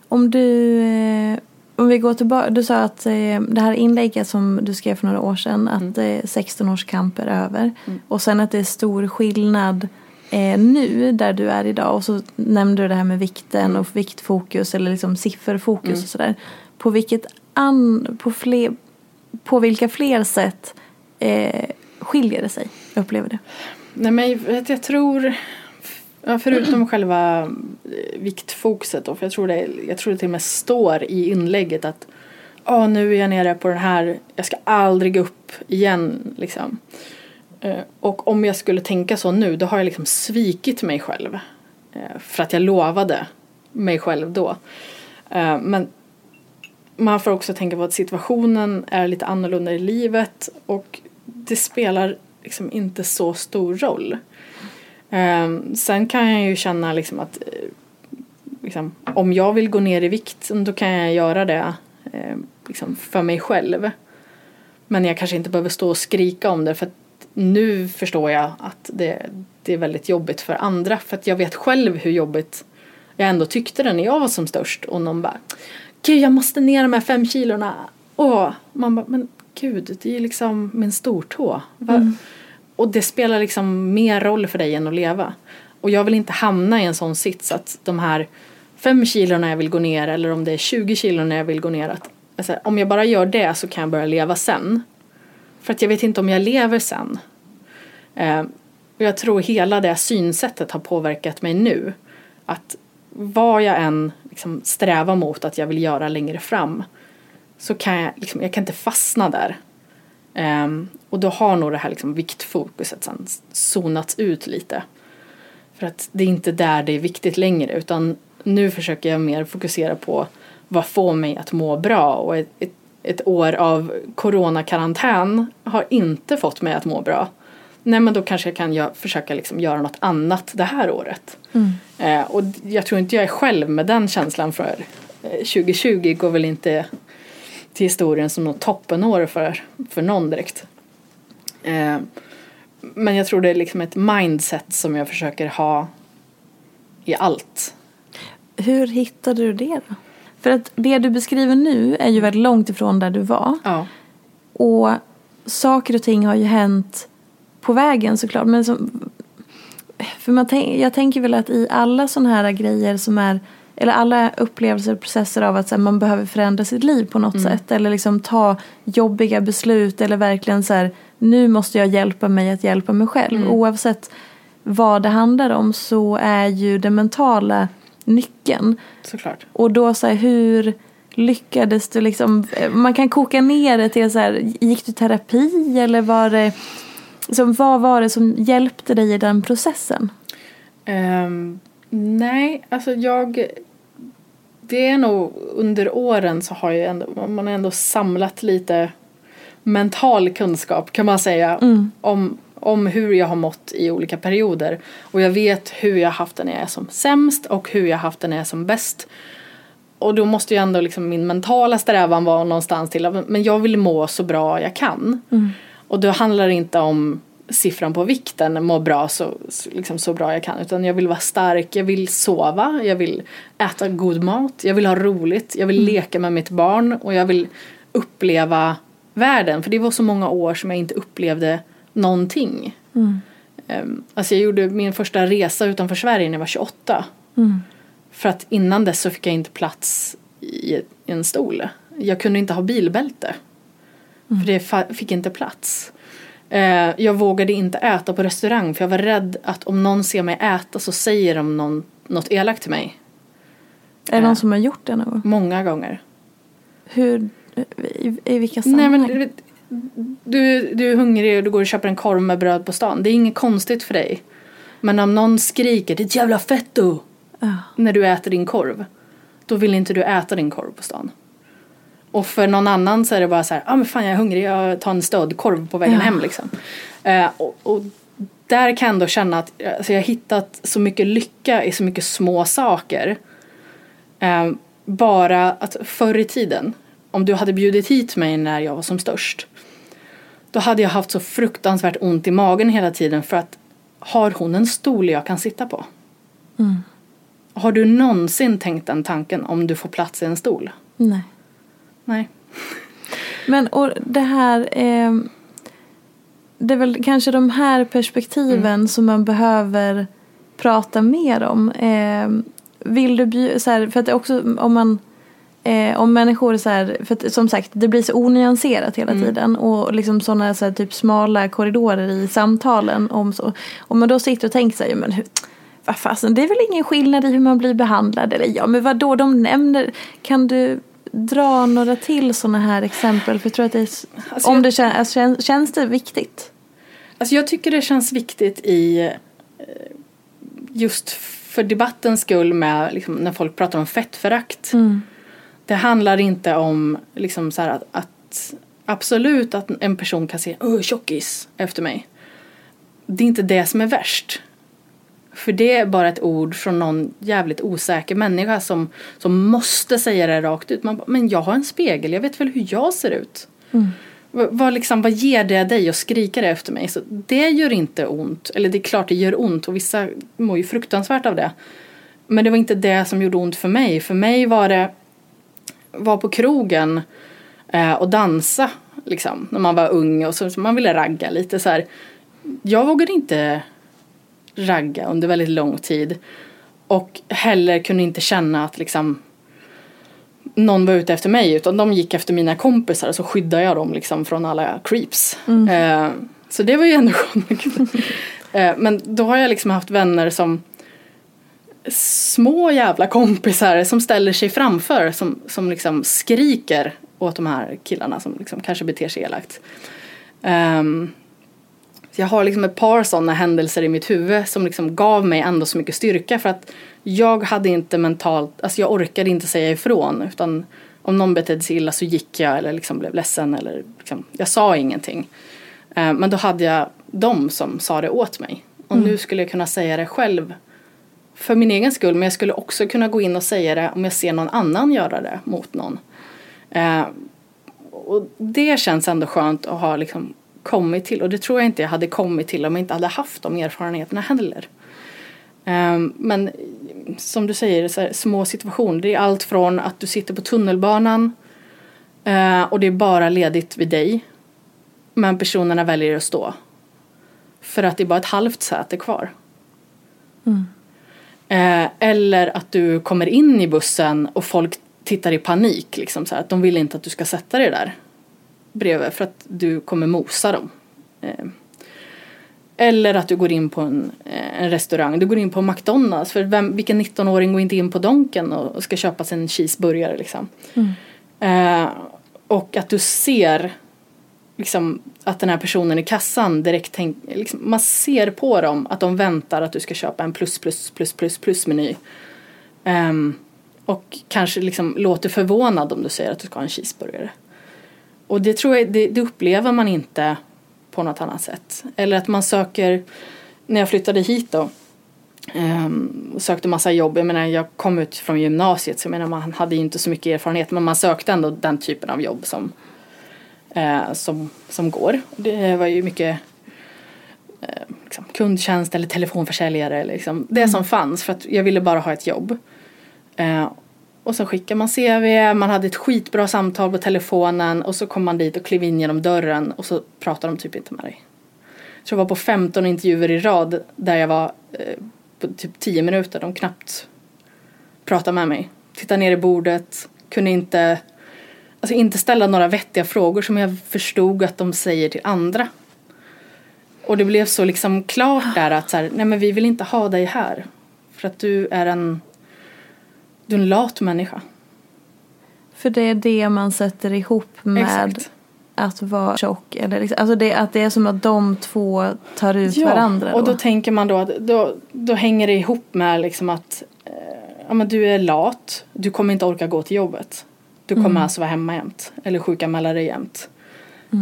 Om du, eh, om vi går tillbaka, du sa att eh, det här inlägget som du skrev för några år sedan, att eh, 16 års kamp är över. Och sen att det är stor skillnad eh, nu där du är idag. Och så nämnde du det här med vikten och viktfokus eller liksom sifferfokus och sådär. På vilket an, på, fler, på vilka fler sätt eh, skiljer det sig, upplever du? Nej men jag, jag tror, förutom själva eh, viktfokuset då, för jag tror, det, jag tror det till och med står i inlägget att oh, nu är jag nere på den här, jag ska aldrig upp igen liksom. Eh, och om jag skulle tänka så nu, då har jag liksom svikit mig själv. Eh, för att jag lovade mig själv då. Men man får också tänka på att situationen är lite annorlunda i livet och det spelar liksom inte så stor roll. Um, sen kan jag ju känna liksom att eh, liksom, om jag vill gå ner i vikt då kan jag göra det eh, liksom för mig själv. Men jag kanske inte behöver stå och skrika om det för att nu förstår jag att det, det är väldigt jobbigt för andra för att jag vet själv hur jobbigt jag ändå tyckte det när jag var som störst och någon bara Gud jag måste ner de här fem kilorna. Åh, man bara, men gud det är ju liksom min stortå. Va? Mm. Och det spelar liksom mer roll för dig än att leva. Och jag vill inte hamna i en sån sits att de här fem kilorna jag vill gå ner eller om det är 20 kilorna jag vill gå ner. Att, alltså, om jag bara gör det så kan jag börja leva sen. För att jag vet inte om jag lever sen. Eh, och jag tror hela det synsättet har påverkat mig nu. Att vad jag än liksom strävar mot att jag vill göra längre fram så kan jag, liksom, jag kan inte fastna där. Ehm, och då har nog det här liksom viktfokuset sen zonats ut lite. För att det är inte där det är viktigt längre utan nu försöker jag mer fokusera på vad får mig att må bra och ett, ett, ett år av coronakarantän har inte fått mig att må bra. Nej men då kanske jag kan gö- försöka liksom göra något annat det här året. Eh, och jag tror inte jag är själv med den känslan för eh, 2020 går väl inte till historien som något toppenår för, för någon direkt. Eh, men jag tror det är liksom ett mindset som jag försöker ha i allt. Hur hittade du det då? För att det du beskriver nu är ju väldigt långt ifrån där du var. Ja. Och saker och ting har ju hänt på vägen såklart. Men som, för man tänk, jag tänker väl att i alla sådana här grejer som är eller alla upplevelser och processer av att så här, man behöver förändra sitt liv på något sätt. Eller liksom ta jobbiga beslut. Eller verkligen så här, nu måste jag hjälpa mig att hjälpa mig själv. Oavsett vad det handlar om så är ju det mentala nyckeln. Såklart. Och då så här, hur lyckades du liksom, man kan koka ner det till så här, gick du terapi eller var det, så vad var det som hjälpte dig i den processen? Ehm, nej, alltså jag... Det är nog under åren så har jag ändå, man ändå samlat lite mental kunskap kan man säga om, om hur jag har mått i olika perioder. Och jag vet hur jag har haft det när jag är som sämst och hur jag har haft det när jag är som bäst. Och då måste ju ändå liksom min mentala strävan vara någonstans till att men jag vill må så bra jag kan. Och då handlar det inte om siffran på vikten, må bra så, liksom så bra jag kan. Utan jag vill vara stark, jag vill sova, jag vill äta god mat, jag vill ha roligt, jag vill leka med mitt barn och jag vill uppleva världen. För det var så många år som jag inte upplevde någonting. Um, alltså jag gjorde min första resa utanför Sverige när jag var 28. För att innan dess så fick jag inte plats i, en stol. Jag kunde inte ha bilbälte. För det fick inte plats. Eh, jag vågade inte äta på restaurang för jag var rädd att om någon ser mig äta så säger de någon, något elakt till mig. Är det någon som har gjort det någon gång? Många gånger. Hur, i, i vilka Nej sammanhang? men du, du, är hungrig och du går och köper en korv med bröd på stan. Det är inget konstigt för dig. Men om någon skriker ditt jävla fetto Ja. när du äter din korv. Då vill inte du äta din korv på stan. Och för någon annan så är det bara så här, ja ah, men fan jag är hungrig, jag tar en stödkorv på vägen Ja. hem liksom. Eh, och, och där kan jag ändå känna att alltså, jag har hittat så mycket lycka i så mycket små saker. Eh, bara att förr i tiden, om du hade bjudit hit mig när jag var som störst. Då hade jag haft så fruktansvärt ont i magen hela tiden för att har hon en stol jag kan sitta på? Har du någonsin tänkt den tanken om du får plats i en stol? Nej. Nej. Men och det här eh, Det är väl kanske de här perspektiven Mm. som man behöver prata mer om. Eh, vill du så här, för att det också om man eh, om människor så här, för att, som sagt det blir så onyanserat hela Mm. tiden och liksom sådana så här, typ smala korridorer i samtalen om så. Om man då sitter och tänker sig, men hur, vad fasen, det är väl ingen skillnad i hur man blir behandlad eller ja men vad då de nämner, kan du dra några till sådana här exempel? För jag tror att det är, Alltså om jag- det känns, alltså, känns, det viktigt? Alltså jag tycker det känns viktigt i eh, just för debattens skull med liksom, när folk pratar om fettförakt. Det handlar inte om liksom så att, att absolut att en person kan öh tjockis efter mig. Det är inte det som är värst. För det är bara ett ord från någon jävligt osäker människa som, som måste säga det rakt ut. Man bara, men jag har en spegel, jag vet väl hur jag ser ut. Vad, vad, liksom, vad ger det dig att skrika det efter mig? Så det gör inte ont. Eller det är klart det gör ont och vissa mår ju fruktansvärt av det. Men det var inte det som gjorde ont för mig. För mig var det var på krogen eh, och dansa liksom, när man var ung och så, så man ville ragga lite så här. Jag vågade inte ragga under väldigt lång tid. Och heller kunde inte känna att liksom någon var ute efter mig utan de gick efter mina kompisar så skyddade jag dem liksom från alla creeps. Eh, så det var ju ändå skönt. eh, men då har jag liksom haft vänner som små jävla kompisar som ställer sig framför som, som liksom skriker åt de här killarna som liksom kanske beter sig elakt. Ehm, så jag har liksom ett par sådana händelser i mitt huvud som liksom gav mig ändå så mycket styrka för att jag hade inte mentalt, alltså jag orkade inte säga ifrån utan om någon betedde sig illa så gick jag eller liksom blev ledsen eller liksom, jag sa ingenting. Eh, men då hade jag dem som sa det åt mig. Och nu skulle jag kunna säga det själv för min egen skull men jag skulle också kunna gå in och säga det om jag ser någon annan göra det mot någon. Eh, och det känns ändå skönt att ha liksom kommit till och det tror jag inte jag hade kommit till om jag inte hade haft de erfarenheterna heller. Um, men som du säger, så här, små situationer. Det är allt från att du sitter på tunnelbanan eh, och det är bara ledigt vid dig. Men personerna väljer att stå. För att det är bara ett halvt säte kvar. Eh, eller att du kommer in i bussen och folk tittar i panik. Liksom, så här, att de vill inte att du ska sätta dig där bredvid för att du kommer mosa dem. Eh, eller att du går in på en, eh, en restaurang. Du går in på McDonalds. För vem, vilken 19-åring går inte in på Donken och, och ska köpa sig en cheeseburgare liksom. Eh, och att du ser liksom, att den här personen i kassan direkt tänk, liksom, man ser på dem att de väntar att du ska köpa en plus plus plus plus plus meny. Ehm, och kanske liksom låter förvånad om du säger att du ska ha en cheeseburgare. Och det tror jag, det, det upplever man inte på något annat sätt. Eller att man söker, när jag flyttade hit då och sökte massa jobb. Jag menar jag kom ut från gymnasiet så jag menar man hade ju inte så mycket erfarenhet men man sökte ändå den typen av jobb som, eh, som, som går. Det var ju mycket eh, liksom, kundtjänst eller telefonförsäljare eller liksom, det som fanns för att jag ville bara ha ett jobb. Eh, och så skickar man CV, man hade ett skitbra samtal på telefonen och så kom man dit och klev in genom dörren och så pratade de typ inte med dig. Så jag var på 15 intervjuer i rad där jag var eh, på typ 10 minuter, de knappt pratade med mig. Tittade ner i bordet, Kunde inte, alltså inte ställa några vettiga frågor som jag förstod att de säger till andra. Och det blev så liksom klart där att så här, nej men vi vill inte ha dig här. För att du är en, du är en lat människa. För det är det man sätter ihop med Exakt. att vara tjock. Eller liksom, alltså det, att det är som att de två tar ut varandra. och då tänker man då att då, då hänger det ihop med liksom att eh, ja, men du är lat, du kommer inte orka gå till jobbet. Du kommer alltså vara hemma jämt eller sjukanmäla dig jämt.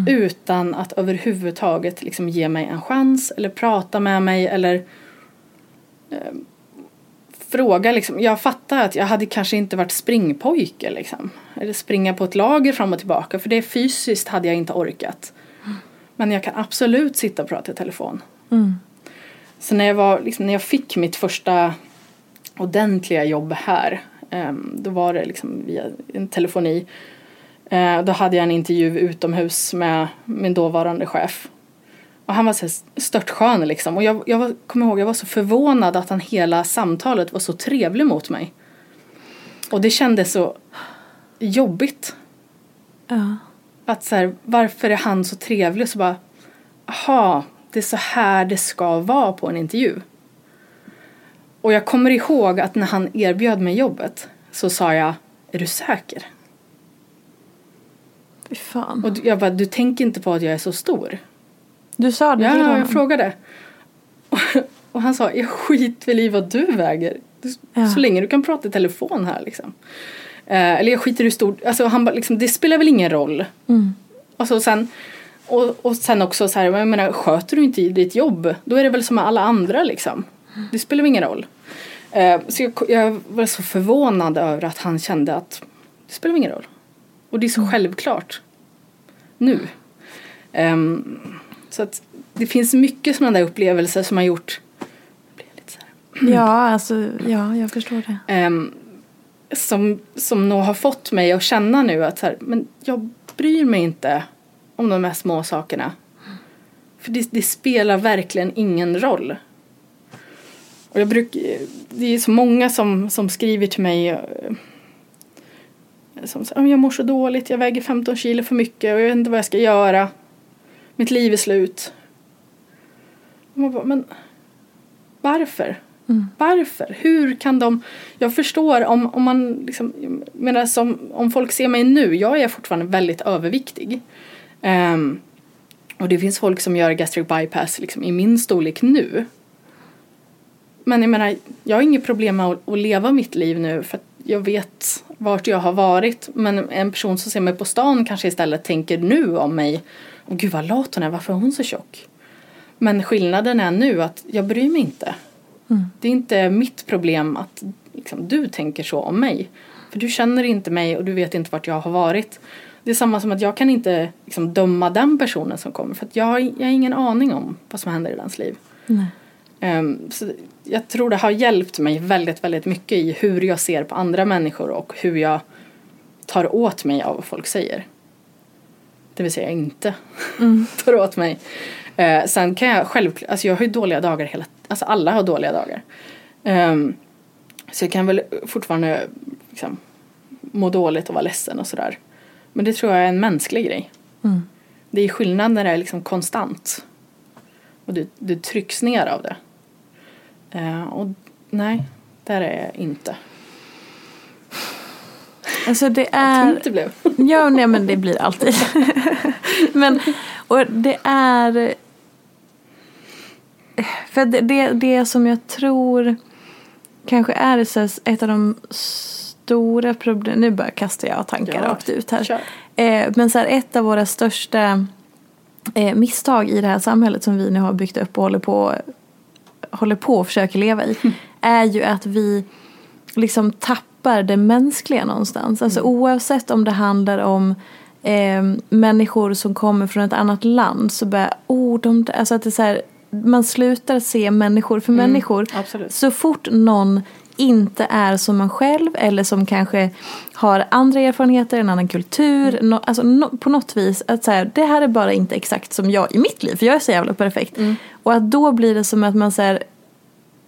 Utan att överhuvudtaget liksom ge mig en chans eller prata med mig eller eh, fråga liksom. Jag fattar att jag hade kanske inte varit springpojke liksom. Eller springa på ett lager fram och tillbaka för det fysiskt hade jag inte orkat. Men jag kan absolut sitta och prata i telefon. Så när jag, var, liksom, när jag fick mitt första ordentliga jobb här ehm, då var det liksom via en telefoni. Eh, då hade jag en intervju utomhus med min dåvarande chef. Och han var så störtskön liksom. Och jag, jag var, kommer ihåg, jag var så förvånad att han hela samtalet var så trevlig mot mig. Och det kändes så jobbigt. Ja. Att så här, varför är han så trevlig? Så bara, aha, det är så här det ska vara på en intervju. Och jag kommer ihåg att när han erbjöd mig jobbet så sa jag, är du säker? Fy fan. Och jag bara, du tänker inte på att jag är så stor? Du sa det till Ja, honom? jag frågade. Och han sa, jag skit väl i vad du väger. Ja. Så länge du kan prata i telefon här liksom. Eh, eller jag skiter i hur stor, alltså han bara liksom, det spelar väl ingen roll. Mm. Och, så sen, och, och sen också så här, jag menar, sköter du inte ditt jobb, då är det väl som med alla andra liksom. Det spelar väl ingen roll. Eh, så jag, jag var så förvånad över att han kände att det spelar ingen roll. Och det är så självklart. Nu. Ehm, så att det finns mycket sådana där upplevelser som har gjort här, Ja, alltså, ja, jag förstår det. ehm, som, som nog har fått mig att känna nu att så här, men jag bryr mig inte om de här små sakerna. För det, det spelar verkligen ingen roll. Och jag brukar, det är så många som, som skriver till mig eh, som säger jag mår så dåligt, jag väger 15 kilo för mycket och jag vet inte vad jag ska göra. Mitt liv är slut. Och man bara, men varför? Varför? Hur kan de... Jag förstår om, om man liksom, menar som, om folk ser mig nu, jag är fortfarande väldigt överviktig. Ehm, och det finns folk som gör gastric bypass liksom, i min storlek nu. Men jag menar, jag har inget problem med att, att leva mitt liv nu för att jag vet vart jag har varit. Men en person som ser mig på stan kanske istället tänker nu om mig. Gud vad lat hon är, varför är hon så tjock? Men skillnaden är nu att jag bryr mig inte. Det är inte mitt problem att liksom, du tänker så om mig. För du känner inte mig och du vet inte vart jag har varit. Det är samma som att jag kan inte liksom, döma den personen som kommer. För jag, har, jag har ingen aning om vad som händer i dens liv. Ehm, så jag tror det har hjälpt mig väldigt, väldigt mycket i hur jag ser på andra människor och hur jag tar åt mig av vad folk säger. Det vill säga inte tar åt mig. Eh, sen kan jag självklart, alltså jag har ju dåliga dagar hela, alltså alla har dåliga dagar. Ehm, så jag kan väl fortfarande liksom, må dåligt och vara ledsen och sådär. Men det tror jag är en mänsklig grej. Det är skillnad när det är liksom konstant. Och du, du trycks ner av det. Eh, och nej, där är jag inte. Alltså det Vad är... tungt det blev. Ja, nej men det blir alltid. men, och det är... För det, det, det som jag tror kanske är så ett av de stora problemen, nu bara kastar jag tankar Ja, rakt ut här. kör. Eh, men så här, ett av våra största eh, misstag i det här samhället som vi nu har byggt upp och håller på, håller på och försöker leva i är ju att vi liksom tappar det mänskliga någonstans. Alltså oavsett om det handlar om eh, människor som kommer från ett annat land så börjar, oh, de, alltså att det är så här, man slutar se människor för människor. absolut. Så fort någon inte är som man själv eller som kanske har andra erfarenheter, en annan kultur, no, alltså no, på något vis att så här, det här är bara inte exakt som jag i mitt liv för jag är så jävla perfekt. Och att då blir det som att man så här,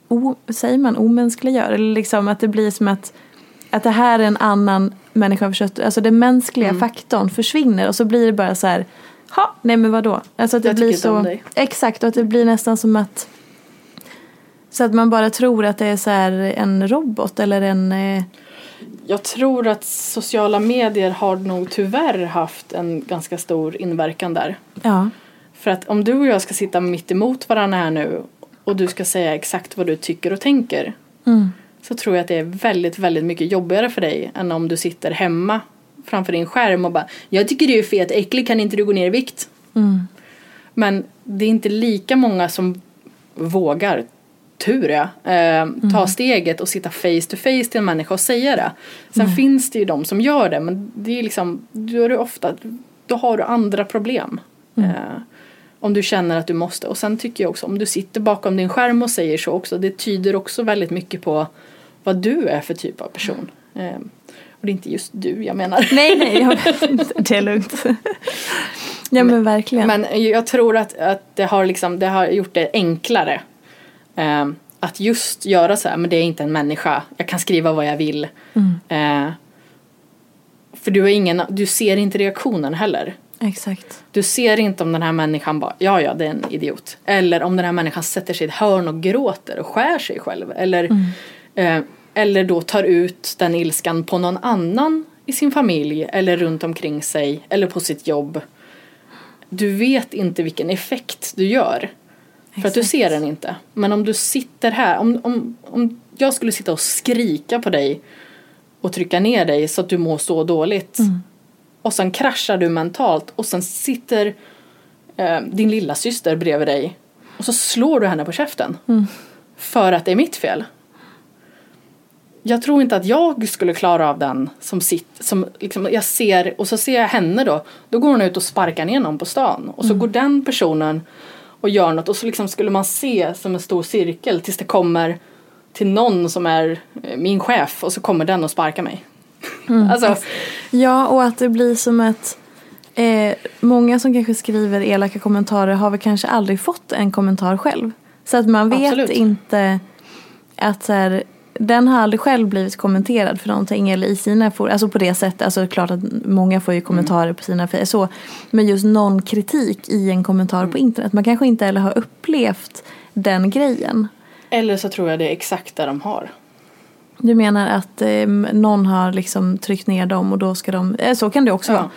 o, säger man omänskliggör eller liksom att det blir som att att det här är en annan människa av kött. Alltså den mänskliga Mm. faktorn försvinner och så blir det bara så här. Ha, nej men vadå? Alltså att det Jag blir så. om dig. Exakt och att det blir nästan som att. Så att man bara tror att det är så här en robot eller en. Eh, Jag tror att sociala medier har nog tyvärr haft en ganska stor inverkan där. ja. För att om du och jag ska sitta mitt emot varandra här nu och du ska säga exakt vad du tycker och tänker Mm. Så tror jag att det är väldigt, väldigt mycket jobbigare för dig än om du sitter hemma framför din skärm och bara Jag tycker du är fet äcklig, kan inte du gå ner i vikt? Mm. Men det är inte lika många som vågar, tur ja, eh, ta steget och sitta face to face till en människa och säga det. Sen finns det ju de som gör det men det är liksom, då är det ofta, då har du andra problem. Eh, om du känner att du måste. Och sen tycker jag också om du sitter bakom din skärm och säger så också, det tyder också väldigt mycket på vad du är för typ av person. Eh, och det är inte just du jag menar. Nej nej, jag, det är lugnt. ja men verkligen. Men jag tror att, att det, har liksom, det har gjort det enklare. Eh, att just göra så här, men det är inte en människa. Jag kan skriva vad jag vill. Eh, för du, har ingen, du ser inte reaktionen heller. Exakt. Du ser inte om den här människan bara, ja ja det är en idiot. Eller om den här människan sätter sig i ett hörn och gråter och skär sig själv. Eller, eh, eller då tar ut den ilskan på någon annan i sin familj. Eller runt omkring sig. Eller på sitt jobb. Du vet inte vilken effekt du gör. För att du Exakt. ser den inte. Men om du sitter här, om, om, om jag skulle sitta och skrika på dig och trycka ner dig så att du mår så dåligt. Och sen kraschar du mentalt och sen sitter eh, din lilla syster bredvid dig och så slår du henne på käften. För att det är mitt fel. Jag tror inte att jag skulle klara av den som sitter, som liksom jag ser, och så ser jag henne då. Då går hon ut och sparkar ner någon på stan. Och så går den personen och gör något och så liksom skulle man se som en stor cirkel tills det kommer till någon som är eh, min chef och så kommer den och sparkar mig. Alltså, Ja, och att det blir som att eh, många som kanske skriver elaka kommentarer har väl kanske aldrig fått en kommentar själv. Så att man vet Absolut. inte att så här, den har aldrig själv blivit kommenterad för någonting eller i sina for, alltså på det sättet, alltså klart att många får ju kommentarer på sina så, men just någon kritik i en kommentar på internet, man kanske inte heller har upplevt den grejen. eller så tror jag det är exakt det de har. Du menar att eh, någon har liksom tryckt ner dem och då ska de, eh, så kan det också vara. Ja.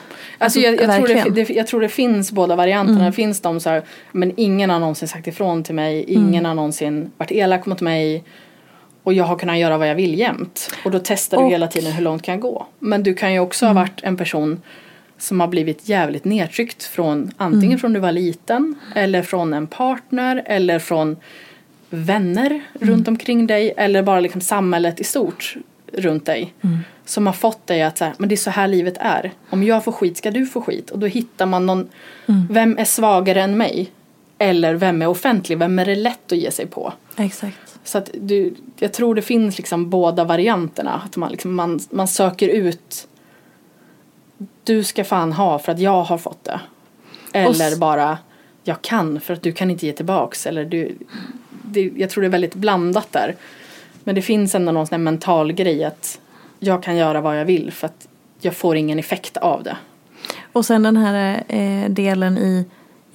Alltså, jag, jag, tror det, det, jag tror det finns båda varianterna. Det finns de så här, men ingen har någonsin sagt ifrån till mig. Ingen har någonsin varit elak mot mig. Och jag har kunnat göra vad jag vill jämt. Och då testar du Och- hela tiden hur långt kan jag gå. Men du kan ju också ha varit en person som har blivit jävligt nedtryckt från antingen från du var liten eller från en partner eller från vänner runt omkring dig eller bara liksom samhället i stort runt dig. Som har fått dig att säga, men det är så här livet är. Om jag får skit ska du få skit. Och då hittar man någon, vem är svagare än mig? Eller vem är offentlig? Vem är det lätt att ge sig på? Exakt. Så att du, jag tror det finns liksom båda varianterna. Att man, liksom, man, man söker ut du ska fan ha för att jag har fått det. Eller bara jag kan för att du kan inte ge tillbaks. Eller du, det, jag tror det är väldigt blandat där. Men det finns ändå någon sån mental grej att jag kan göra vad jag vill för att jag får ingen effekt av det. Och sen den här eh, delen i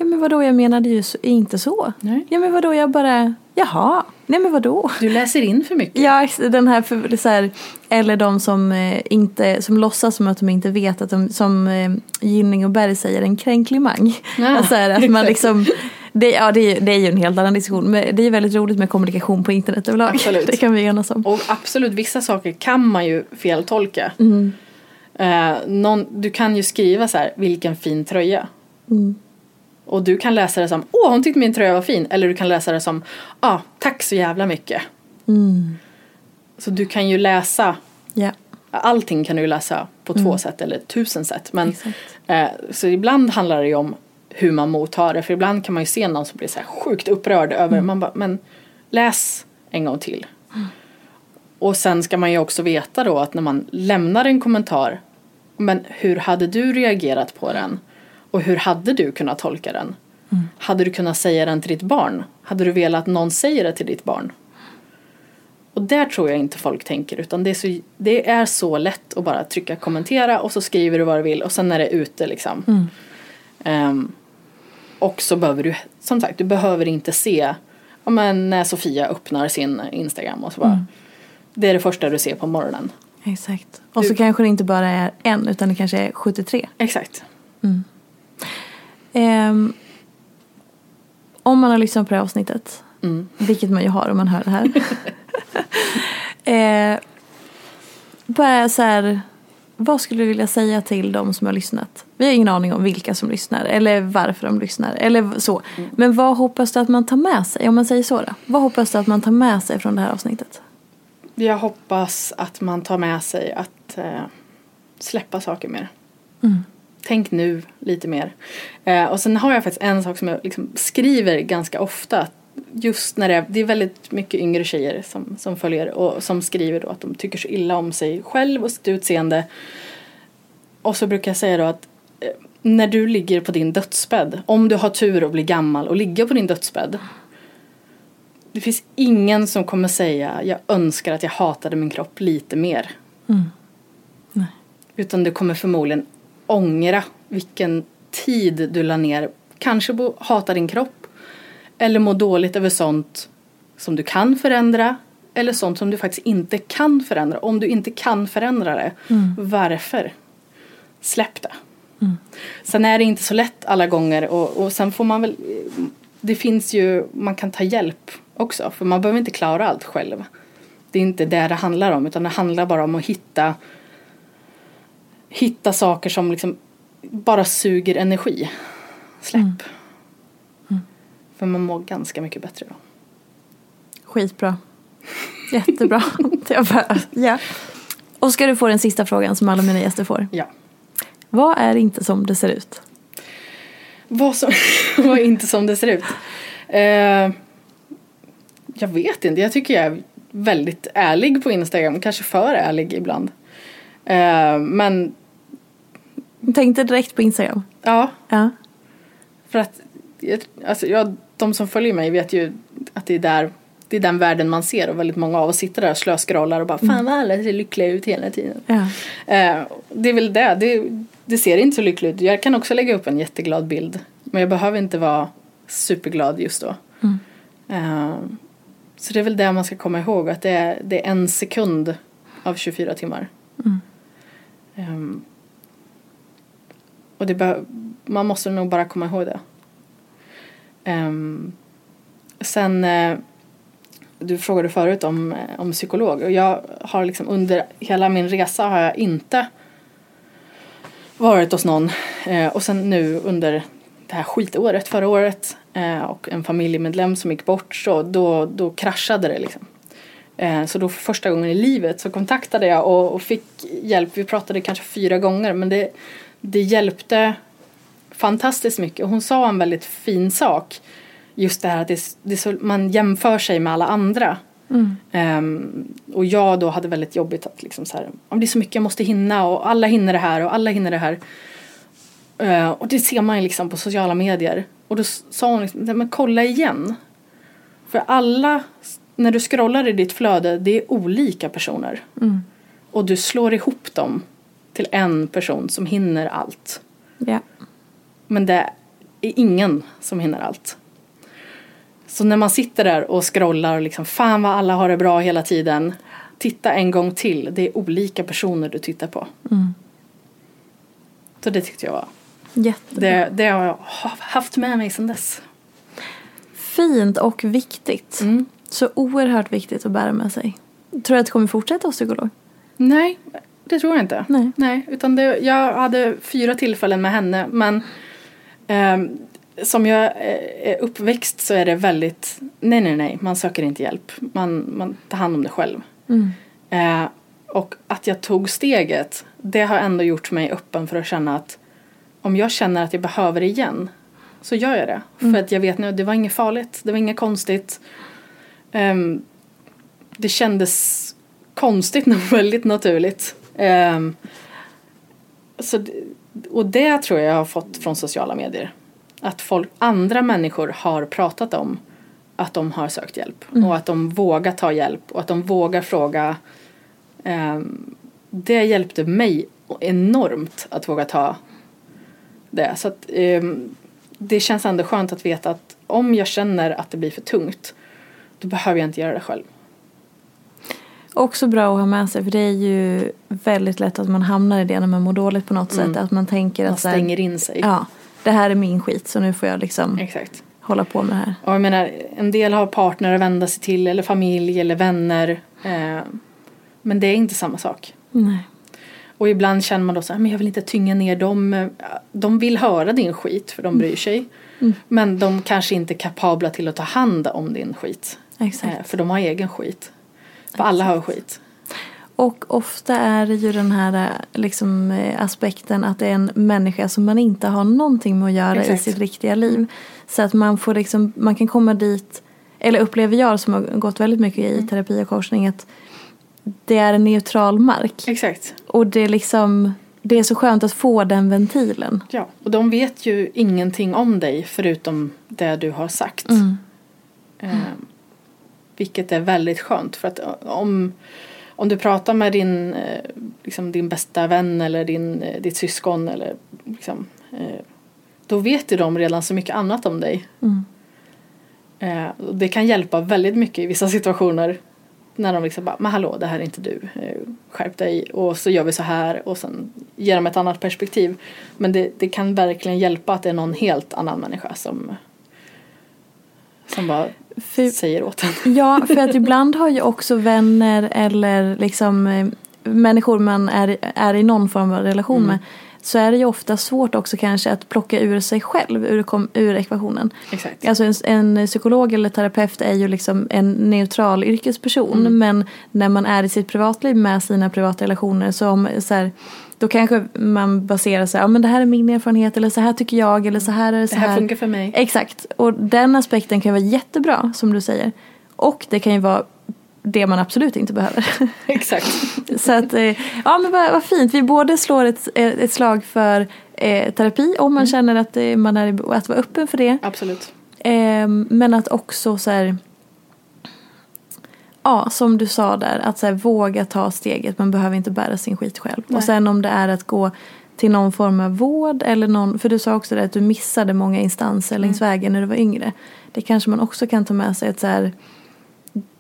Ja men vadå jag menade ju så, inte så. Nej. Ja men vadå jag bara Jaha. Nej men vadå. Du läser in för mycket. Ja den här, för, så här Eller de som eh, inte Som låtsas som att de inte vet att de Som eh, Gynning och Berg säger en kränklimang. Ja, alltså, här, att man liksom det, ja, det, är, det är ju en helt annan diskussion. Men det är väldigt roligt med kommunikation på internet överlag. Absolut. Det kan vi enas om. Och absolut, vissa saker kan man ju feltolka. Mm. Eh, någon, du kan ju skriva så här, vilken fin tröja. Mm. Och du kan läsa det som, åh hon tyckte min tröja var fin. Eller du kan läsa det som, ah, tack så jävla mycket. Mm. Så du kan ju läsa, Ja. allting kan du läsa på två sätt eller tusen sätt. Men, eh, så ibland handlar det ju om hur man mottar det. För ibland kan man ju se någon som blir så här sjukt upprörd över, man bara, men läs en gång till. Och sen ska man ju också veta då att när man lämnar en kommentar, men hur hade du reagerat på den? Och hur hade du kunnat tolka den? Hade du kunnat säga den till ditt barn? Hade du velat att någon säger det till ditt barn? Och där tror jag inte folk tänker utan det är, så, det är så lätt att bara trycka kommentera och så skriver du vad du vill och sen är det ute liksom. Mm. Ehm, och så behöver du, som sagt, du behöver inte se ja, men när Sofia öppnar sin Instagram och så bara. Det är det första du ser på morgonen. Exakt. Och så Du- kanske det inte bara är en utan det kanske är 73. Exakt. Ehm, om man har lyssnat på det här avsnittet, Mm. vilket man ju har om man hör det här. eh, bara så här, vad skulle du vilja säga till de som har lyssnat? Vi har ingen aning om vilka som lyssnar eller varför de lyssnar eller så. Men vad hoppas du att man tar med sig? Om man säger så då. Vad hoppas du att man tar med sig från det här avsnittet? Jag hoppas att man tar med sig att eh, släppa saker mer. Tänk nu lite mer. Eh, och sen har jag faktiskt en sak som jag liksom skriver ganska ofta. Just när det är, det är väldigt mycket yngre tjejer som, som följer och som skriver då att de tycker så illa om sig själv och sitt utseende. Och så brukar jag säga då att eh, när du ligger på din dödsbädd, om du har tur och blir gammal och ligger på din dödsbädd. Det finns ingen som kommer säga jag önskar att jag hatade min kropp lite mer. Nej. Utan du kommer förmodligen ångra vilken tid du la ner. Kanske hata din kropp. Eller må dåligt över sånt som du kan förändra. Eller sånt som du faktiskt inte kan förändra. Om du inte kan förändra det, varför? Släpp det. Sen är det inte så lätt alla gånger och, och sen får man väl Det finns ju, man kan ta hjälp också för man behöver inte klara allt själv. Det är inte det det handlar om utan det handlar bara om att hitta Hitta saker som liksom bara suger energi. Släpp. För man mår ganska mycket bättre då. Skitbra. Jättebra. Jag bara, ja. Och ska du få den sista frågan som alla mina gäster får. Ja. Vad är inte som det ser ut? Vad som var inte som det ser ut. Eh, jag vet inte, jag tycker jag är väldigt ärlig på Instagram. Kanske för ärlig ibland. Eh, men tänkte direkt på Instagram. ja, Ja. för att alltså, jag, de som följer mig vet ju att det är där det är den världen man ser och väldigt många av oss sitter där och slöskrollar och bara fan vad alla ser lyckliga ut hela tiden. ja. Eh, det är väl det. det. Det ser inte så lyckligt ut. Jag kan också lägga upp en jätteglad bild. Men jag behöver inte vara superglad just då. Eh, så det är väl det man ska komma ihåg. Att det är, det är en sekund av 24 timmar. Eh, och det man måste nog bara komma ihåg det. Um, sen uh, du frågade förut om, eh, om psykolog och jag har liksom under hela min resa har jag inte varit hos någon Uh, och sen nu under det här skitåret förra året uh, och en familjemedlem som gick bort så då, då kraschade det liksom. Så då för första gången i livet så kontaktade jag och, och fick hjälp. Vi pratade kanske fyra gånger men det, det hjälpte fantastiskt mycket. Och hon sa en väldigt fin sak. Just det här att det, det så, man jämför sig med alla andra. Ehm, och jag då hade väldigt jobbigt att liksom så här, "Ja, det är så mycket jag måste hinna och alla hinner det här och alla hinner det här. Eh, och det ser man ju liksom på sociala medier. Och då sa hon liksom, "Nej, men kolla igen. För alla, när du scrollar i ditt flöde, det är olika personer. Och du slår ihop dem till en person som hinner allt. ja. Men det är ingen som hinner allt. Så när man sitter där och scrollar och liksom fan vad alla har det bra hela tiden. Titta en gång till. Det är olika personer du tittar på. Så det tyckte jag var. Jättebra. Det, det har jag haft med mig sedan dess. Fint och viktigt. Mm. Så oerhört viktigt att bära med sig. Tror du att du kommer fortsätta hos psykolog? Nej, det tror jag inte. Nej. Nej utan det, jag hade fyra tillfällen med henne men ehm, som jag eh, är uppväxt så är det väldigt nej nej nej man söker inte hjälp. Man, man tar hand om det själv. Eh, och att jag tog steget det har ändå gjort mig öppen för att känna att om jag känner att jag behöver det igen så gör jag det. För att jag vet nu det var inget farligt, det var inget konstigt. Ehm, det kändes konstigt men väldigt naturligt. Ehm, så, och det tror jag jag har fått från sociala medier. Att folk, andra människor har pratat om att de har sökt hjälp och att de vågar ta hjälp och att de vågar fråga. Ehm, det hjälpte mig enormt att våga ta det. Så att, ehm, det känns ändå skönt att veta att om jag känner att det blir för tungt då behöver jag inte göra det själv. Också bra att ha med sig för det är ju väldigt lätt att man hamnar i det när man mår dåligt på något Mm. sätt. Att man tänker Man att här, stänger in sig. ja, det här är min skit så nu får jag liksom Exakt. hålla på med det här. Och jag menar, en del har partner att vända sig till eller familj eller vänner. Eh, men det är inte samma sak. Nej. Och ibland känner man då så här, men jag vill inte tynga ner dem. De vill höra din skit för de bryr sig. Men de kanske inte är kapabla till att ta hand om din skit. Exakt. Eh, för de har egen skit. För alla har skit. Och ofta är det ju den här liksom, eh, aspekten att det är en människa som man inte har någonting med att göra Exakt. i sitt riktiga liv. Så att man får liksom, man kan komma dit, eller upplever jag som har gått väldigt mycket Mm. i terapi och coachning att det är en neutral mark. Exakt. Och det är liksom, det är så skönt att få den ventilen. Ja. Och de vet ju ingenting om dig förutom det du har sagt. Eh, vilket är väldigt skönt. För att om, om du pratar med din, eh, liksom din bästa vän eller din, eh, ditt syskon eller liksom, eh, då vet ju de redan så mycket annat om dig. Och det kan hjälpa väldigt mycket i vissa situationer. När de liksom bara, men hallå det här är inte du, skärp dig och så gör vi så här och sen ger de ett annat perspektiv. Men det, det kan verkligen hjälpa att det är någon helt annan människa som, som bara För- säger åt en. Ja, för att ibland har ju också vänner eller liksom eh, människor man är, är i någon form av relation Mm. med så är det ju ofta svårt också kanske att plocka ur sig själv ur, ur ekvationen. Exakt. Alltså en, en psykolog eller terapeut är ju liksom en neutral yrkesperson Mm. men när man är i sitt privatliv med sina privata relationer så, om, så här, då kanske man baserar sig, ja men det här är min erfarenhet eller så här tycker jag eller så här är det så Det här funkar för mig. Exakt, och den aspekten kan vara jättebra som du säger. Och det kan ju vara det man absolut inte behöver. Exakt. Så att, eh, ja men vad, vad fint. Vi både slår ett, ett slag för eh, terapi om man känner att eh, man är att vara öppen för det. Absolut. Eh, men att också så här, ja som du sa där, att så här, våga ta steget. Man behöver inte bära sin skit själv. Och sen om det är att gå till någon form av vård eller någon, för du sa också det att du missade många instanser längs vägen när du var yngre. Det kanske man också kan ta med sig att så här,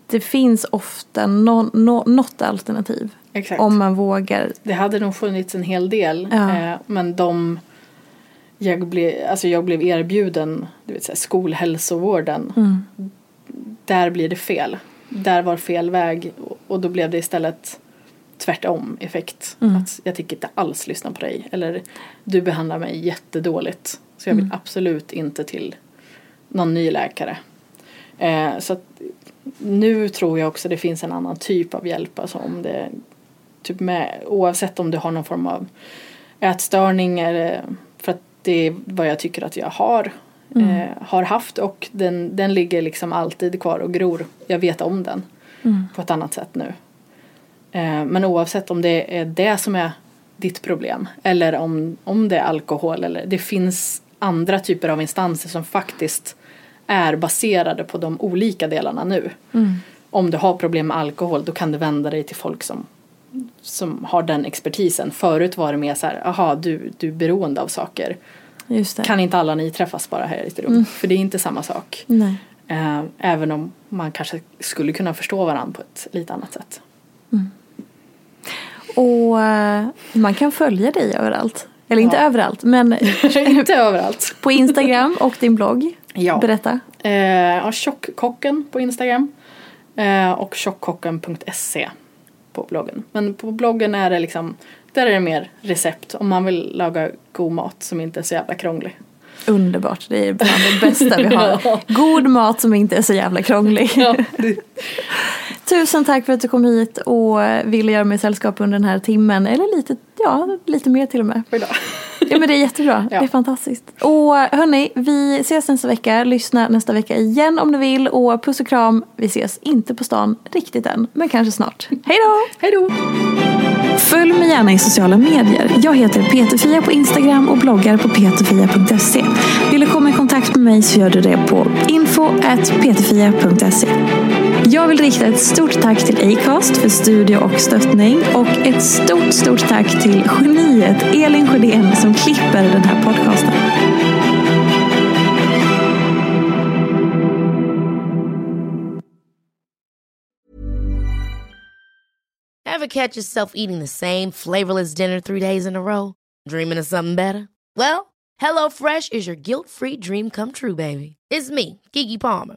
det finns ofta nå, nå, något alternativ. Exakt. Om man vågar. Det hade nog funnits en hel del. Ja. Eh, men de jag blev, alltså jag blev erbjuden du vet, så här, skolhälsovården. Mm. Där blir det fel. Där var fel väg. Och- då blev det istället tvärtom effekt. Mm. Att jag tänker inte alls lyssna på dig. Eller du behandlar mig jättedåligt. Så jag vill Mm. absolut inte till någon ny läkare. Eh, så att nu tror jag också det finns en annan typ av hjälp. Alltså om det, typ med, oavsett om du har någon form av ätstörning. Eller, för att det är vad jag tycker att jag har. Eh, har haft och den, den ligger liksom alltid kvar och gror. Jag vet om den på ett annat sätt nu. Eh, men oavsett om det är det som är ditt problem eller om, om det är alkohol eller det finns andra typer av instanser som faktiskt är baserade på de olika delarna nu. Om du har problem med alkohol då kan du vända dig till folk som, som har den expertisen. Förut var det mer så här, aha du, du är beroende av saker. Just det. Kan inte alla ni träffas bara här i ett rum? För det är inte samma sak. Nej. Eh, även om man kanske skulle kunna förstå varandra på ett lite annat sätt. Och eh, man kan följa dig överallt. Eller inte Ja. överallt, men inte överallt. på Instagram och din blogg. Ja. Berätta. Eh, ja, Tjockkocken på Instagram. Eh, och tjockkocken.se på bloggen. Men på bloggen är det liksom, där är det mer recept om man vill laga god mat som inte är så jävla krånglig. Underbart, det är bland det bästa vi har. God mat som inte är så jävla krånglig. Tusen tack för att du kom hit och ville göra mig sällskap under den här timmen. Eller lite, ja, lite mer till och med. Oj då. Ja men det är jättebra, Ja. det är fantastiskt. Och hörni, vi ses nästa vecka. Lyssna nästa vecka igen om du vill. Och puss och kram, vi ses inte på stan riktigt än, men kanske snart. Hej då! Hej då! Följ mig gärna i sociala medier. Jag heter Peterfia på Instagram och bloggar på peterfia.se. Vill du komma i kontakt med mig så gör du det på info.peterfia.se. Jag vill rikta ett stort tack till Acast för studio och stöttning och ett stort, stort tack till geniet Elin Sjödén som klipper den här podcasten. Have catch yourself eating the same flavorless dinner three days in a row? Dreaming of something better? Well, HelloFresh is your guilt-free dream come true, baby. It's me, Gigi Palmer.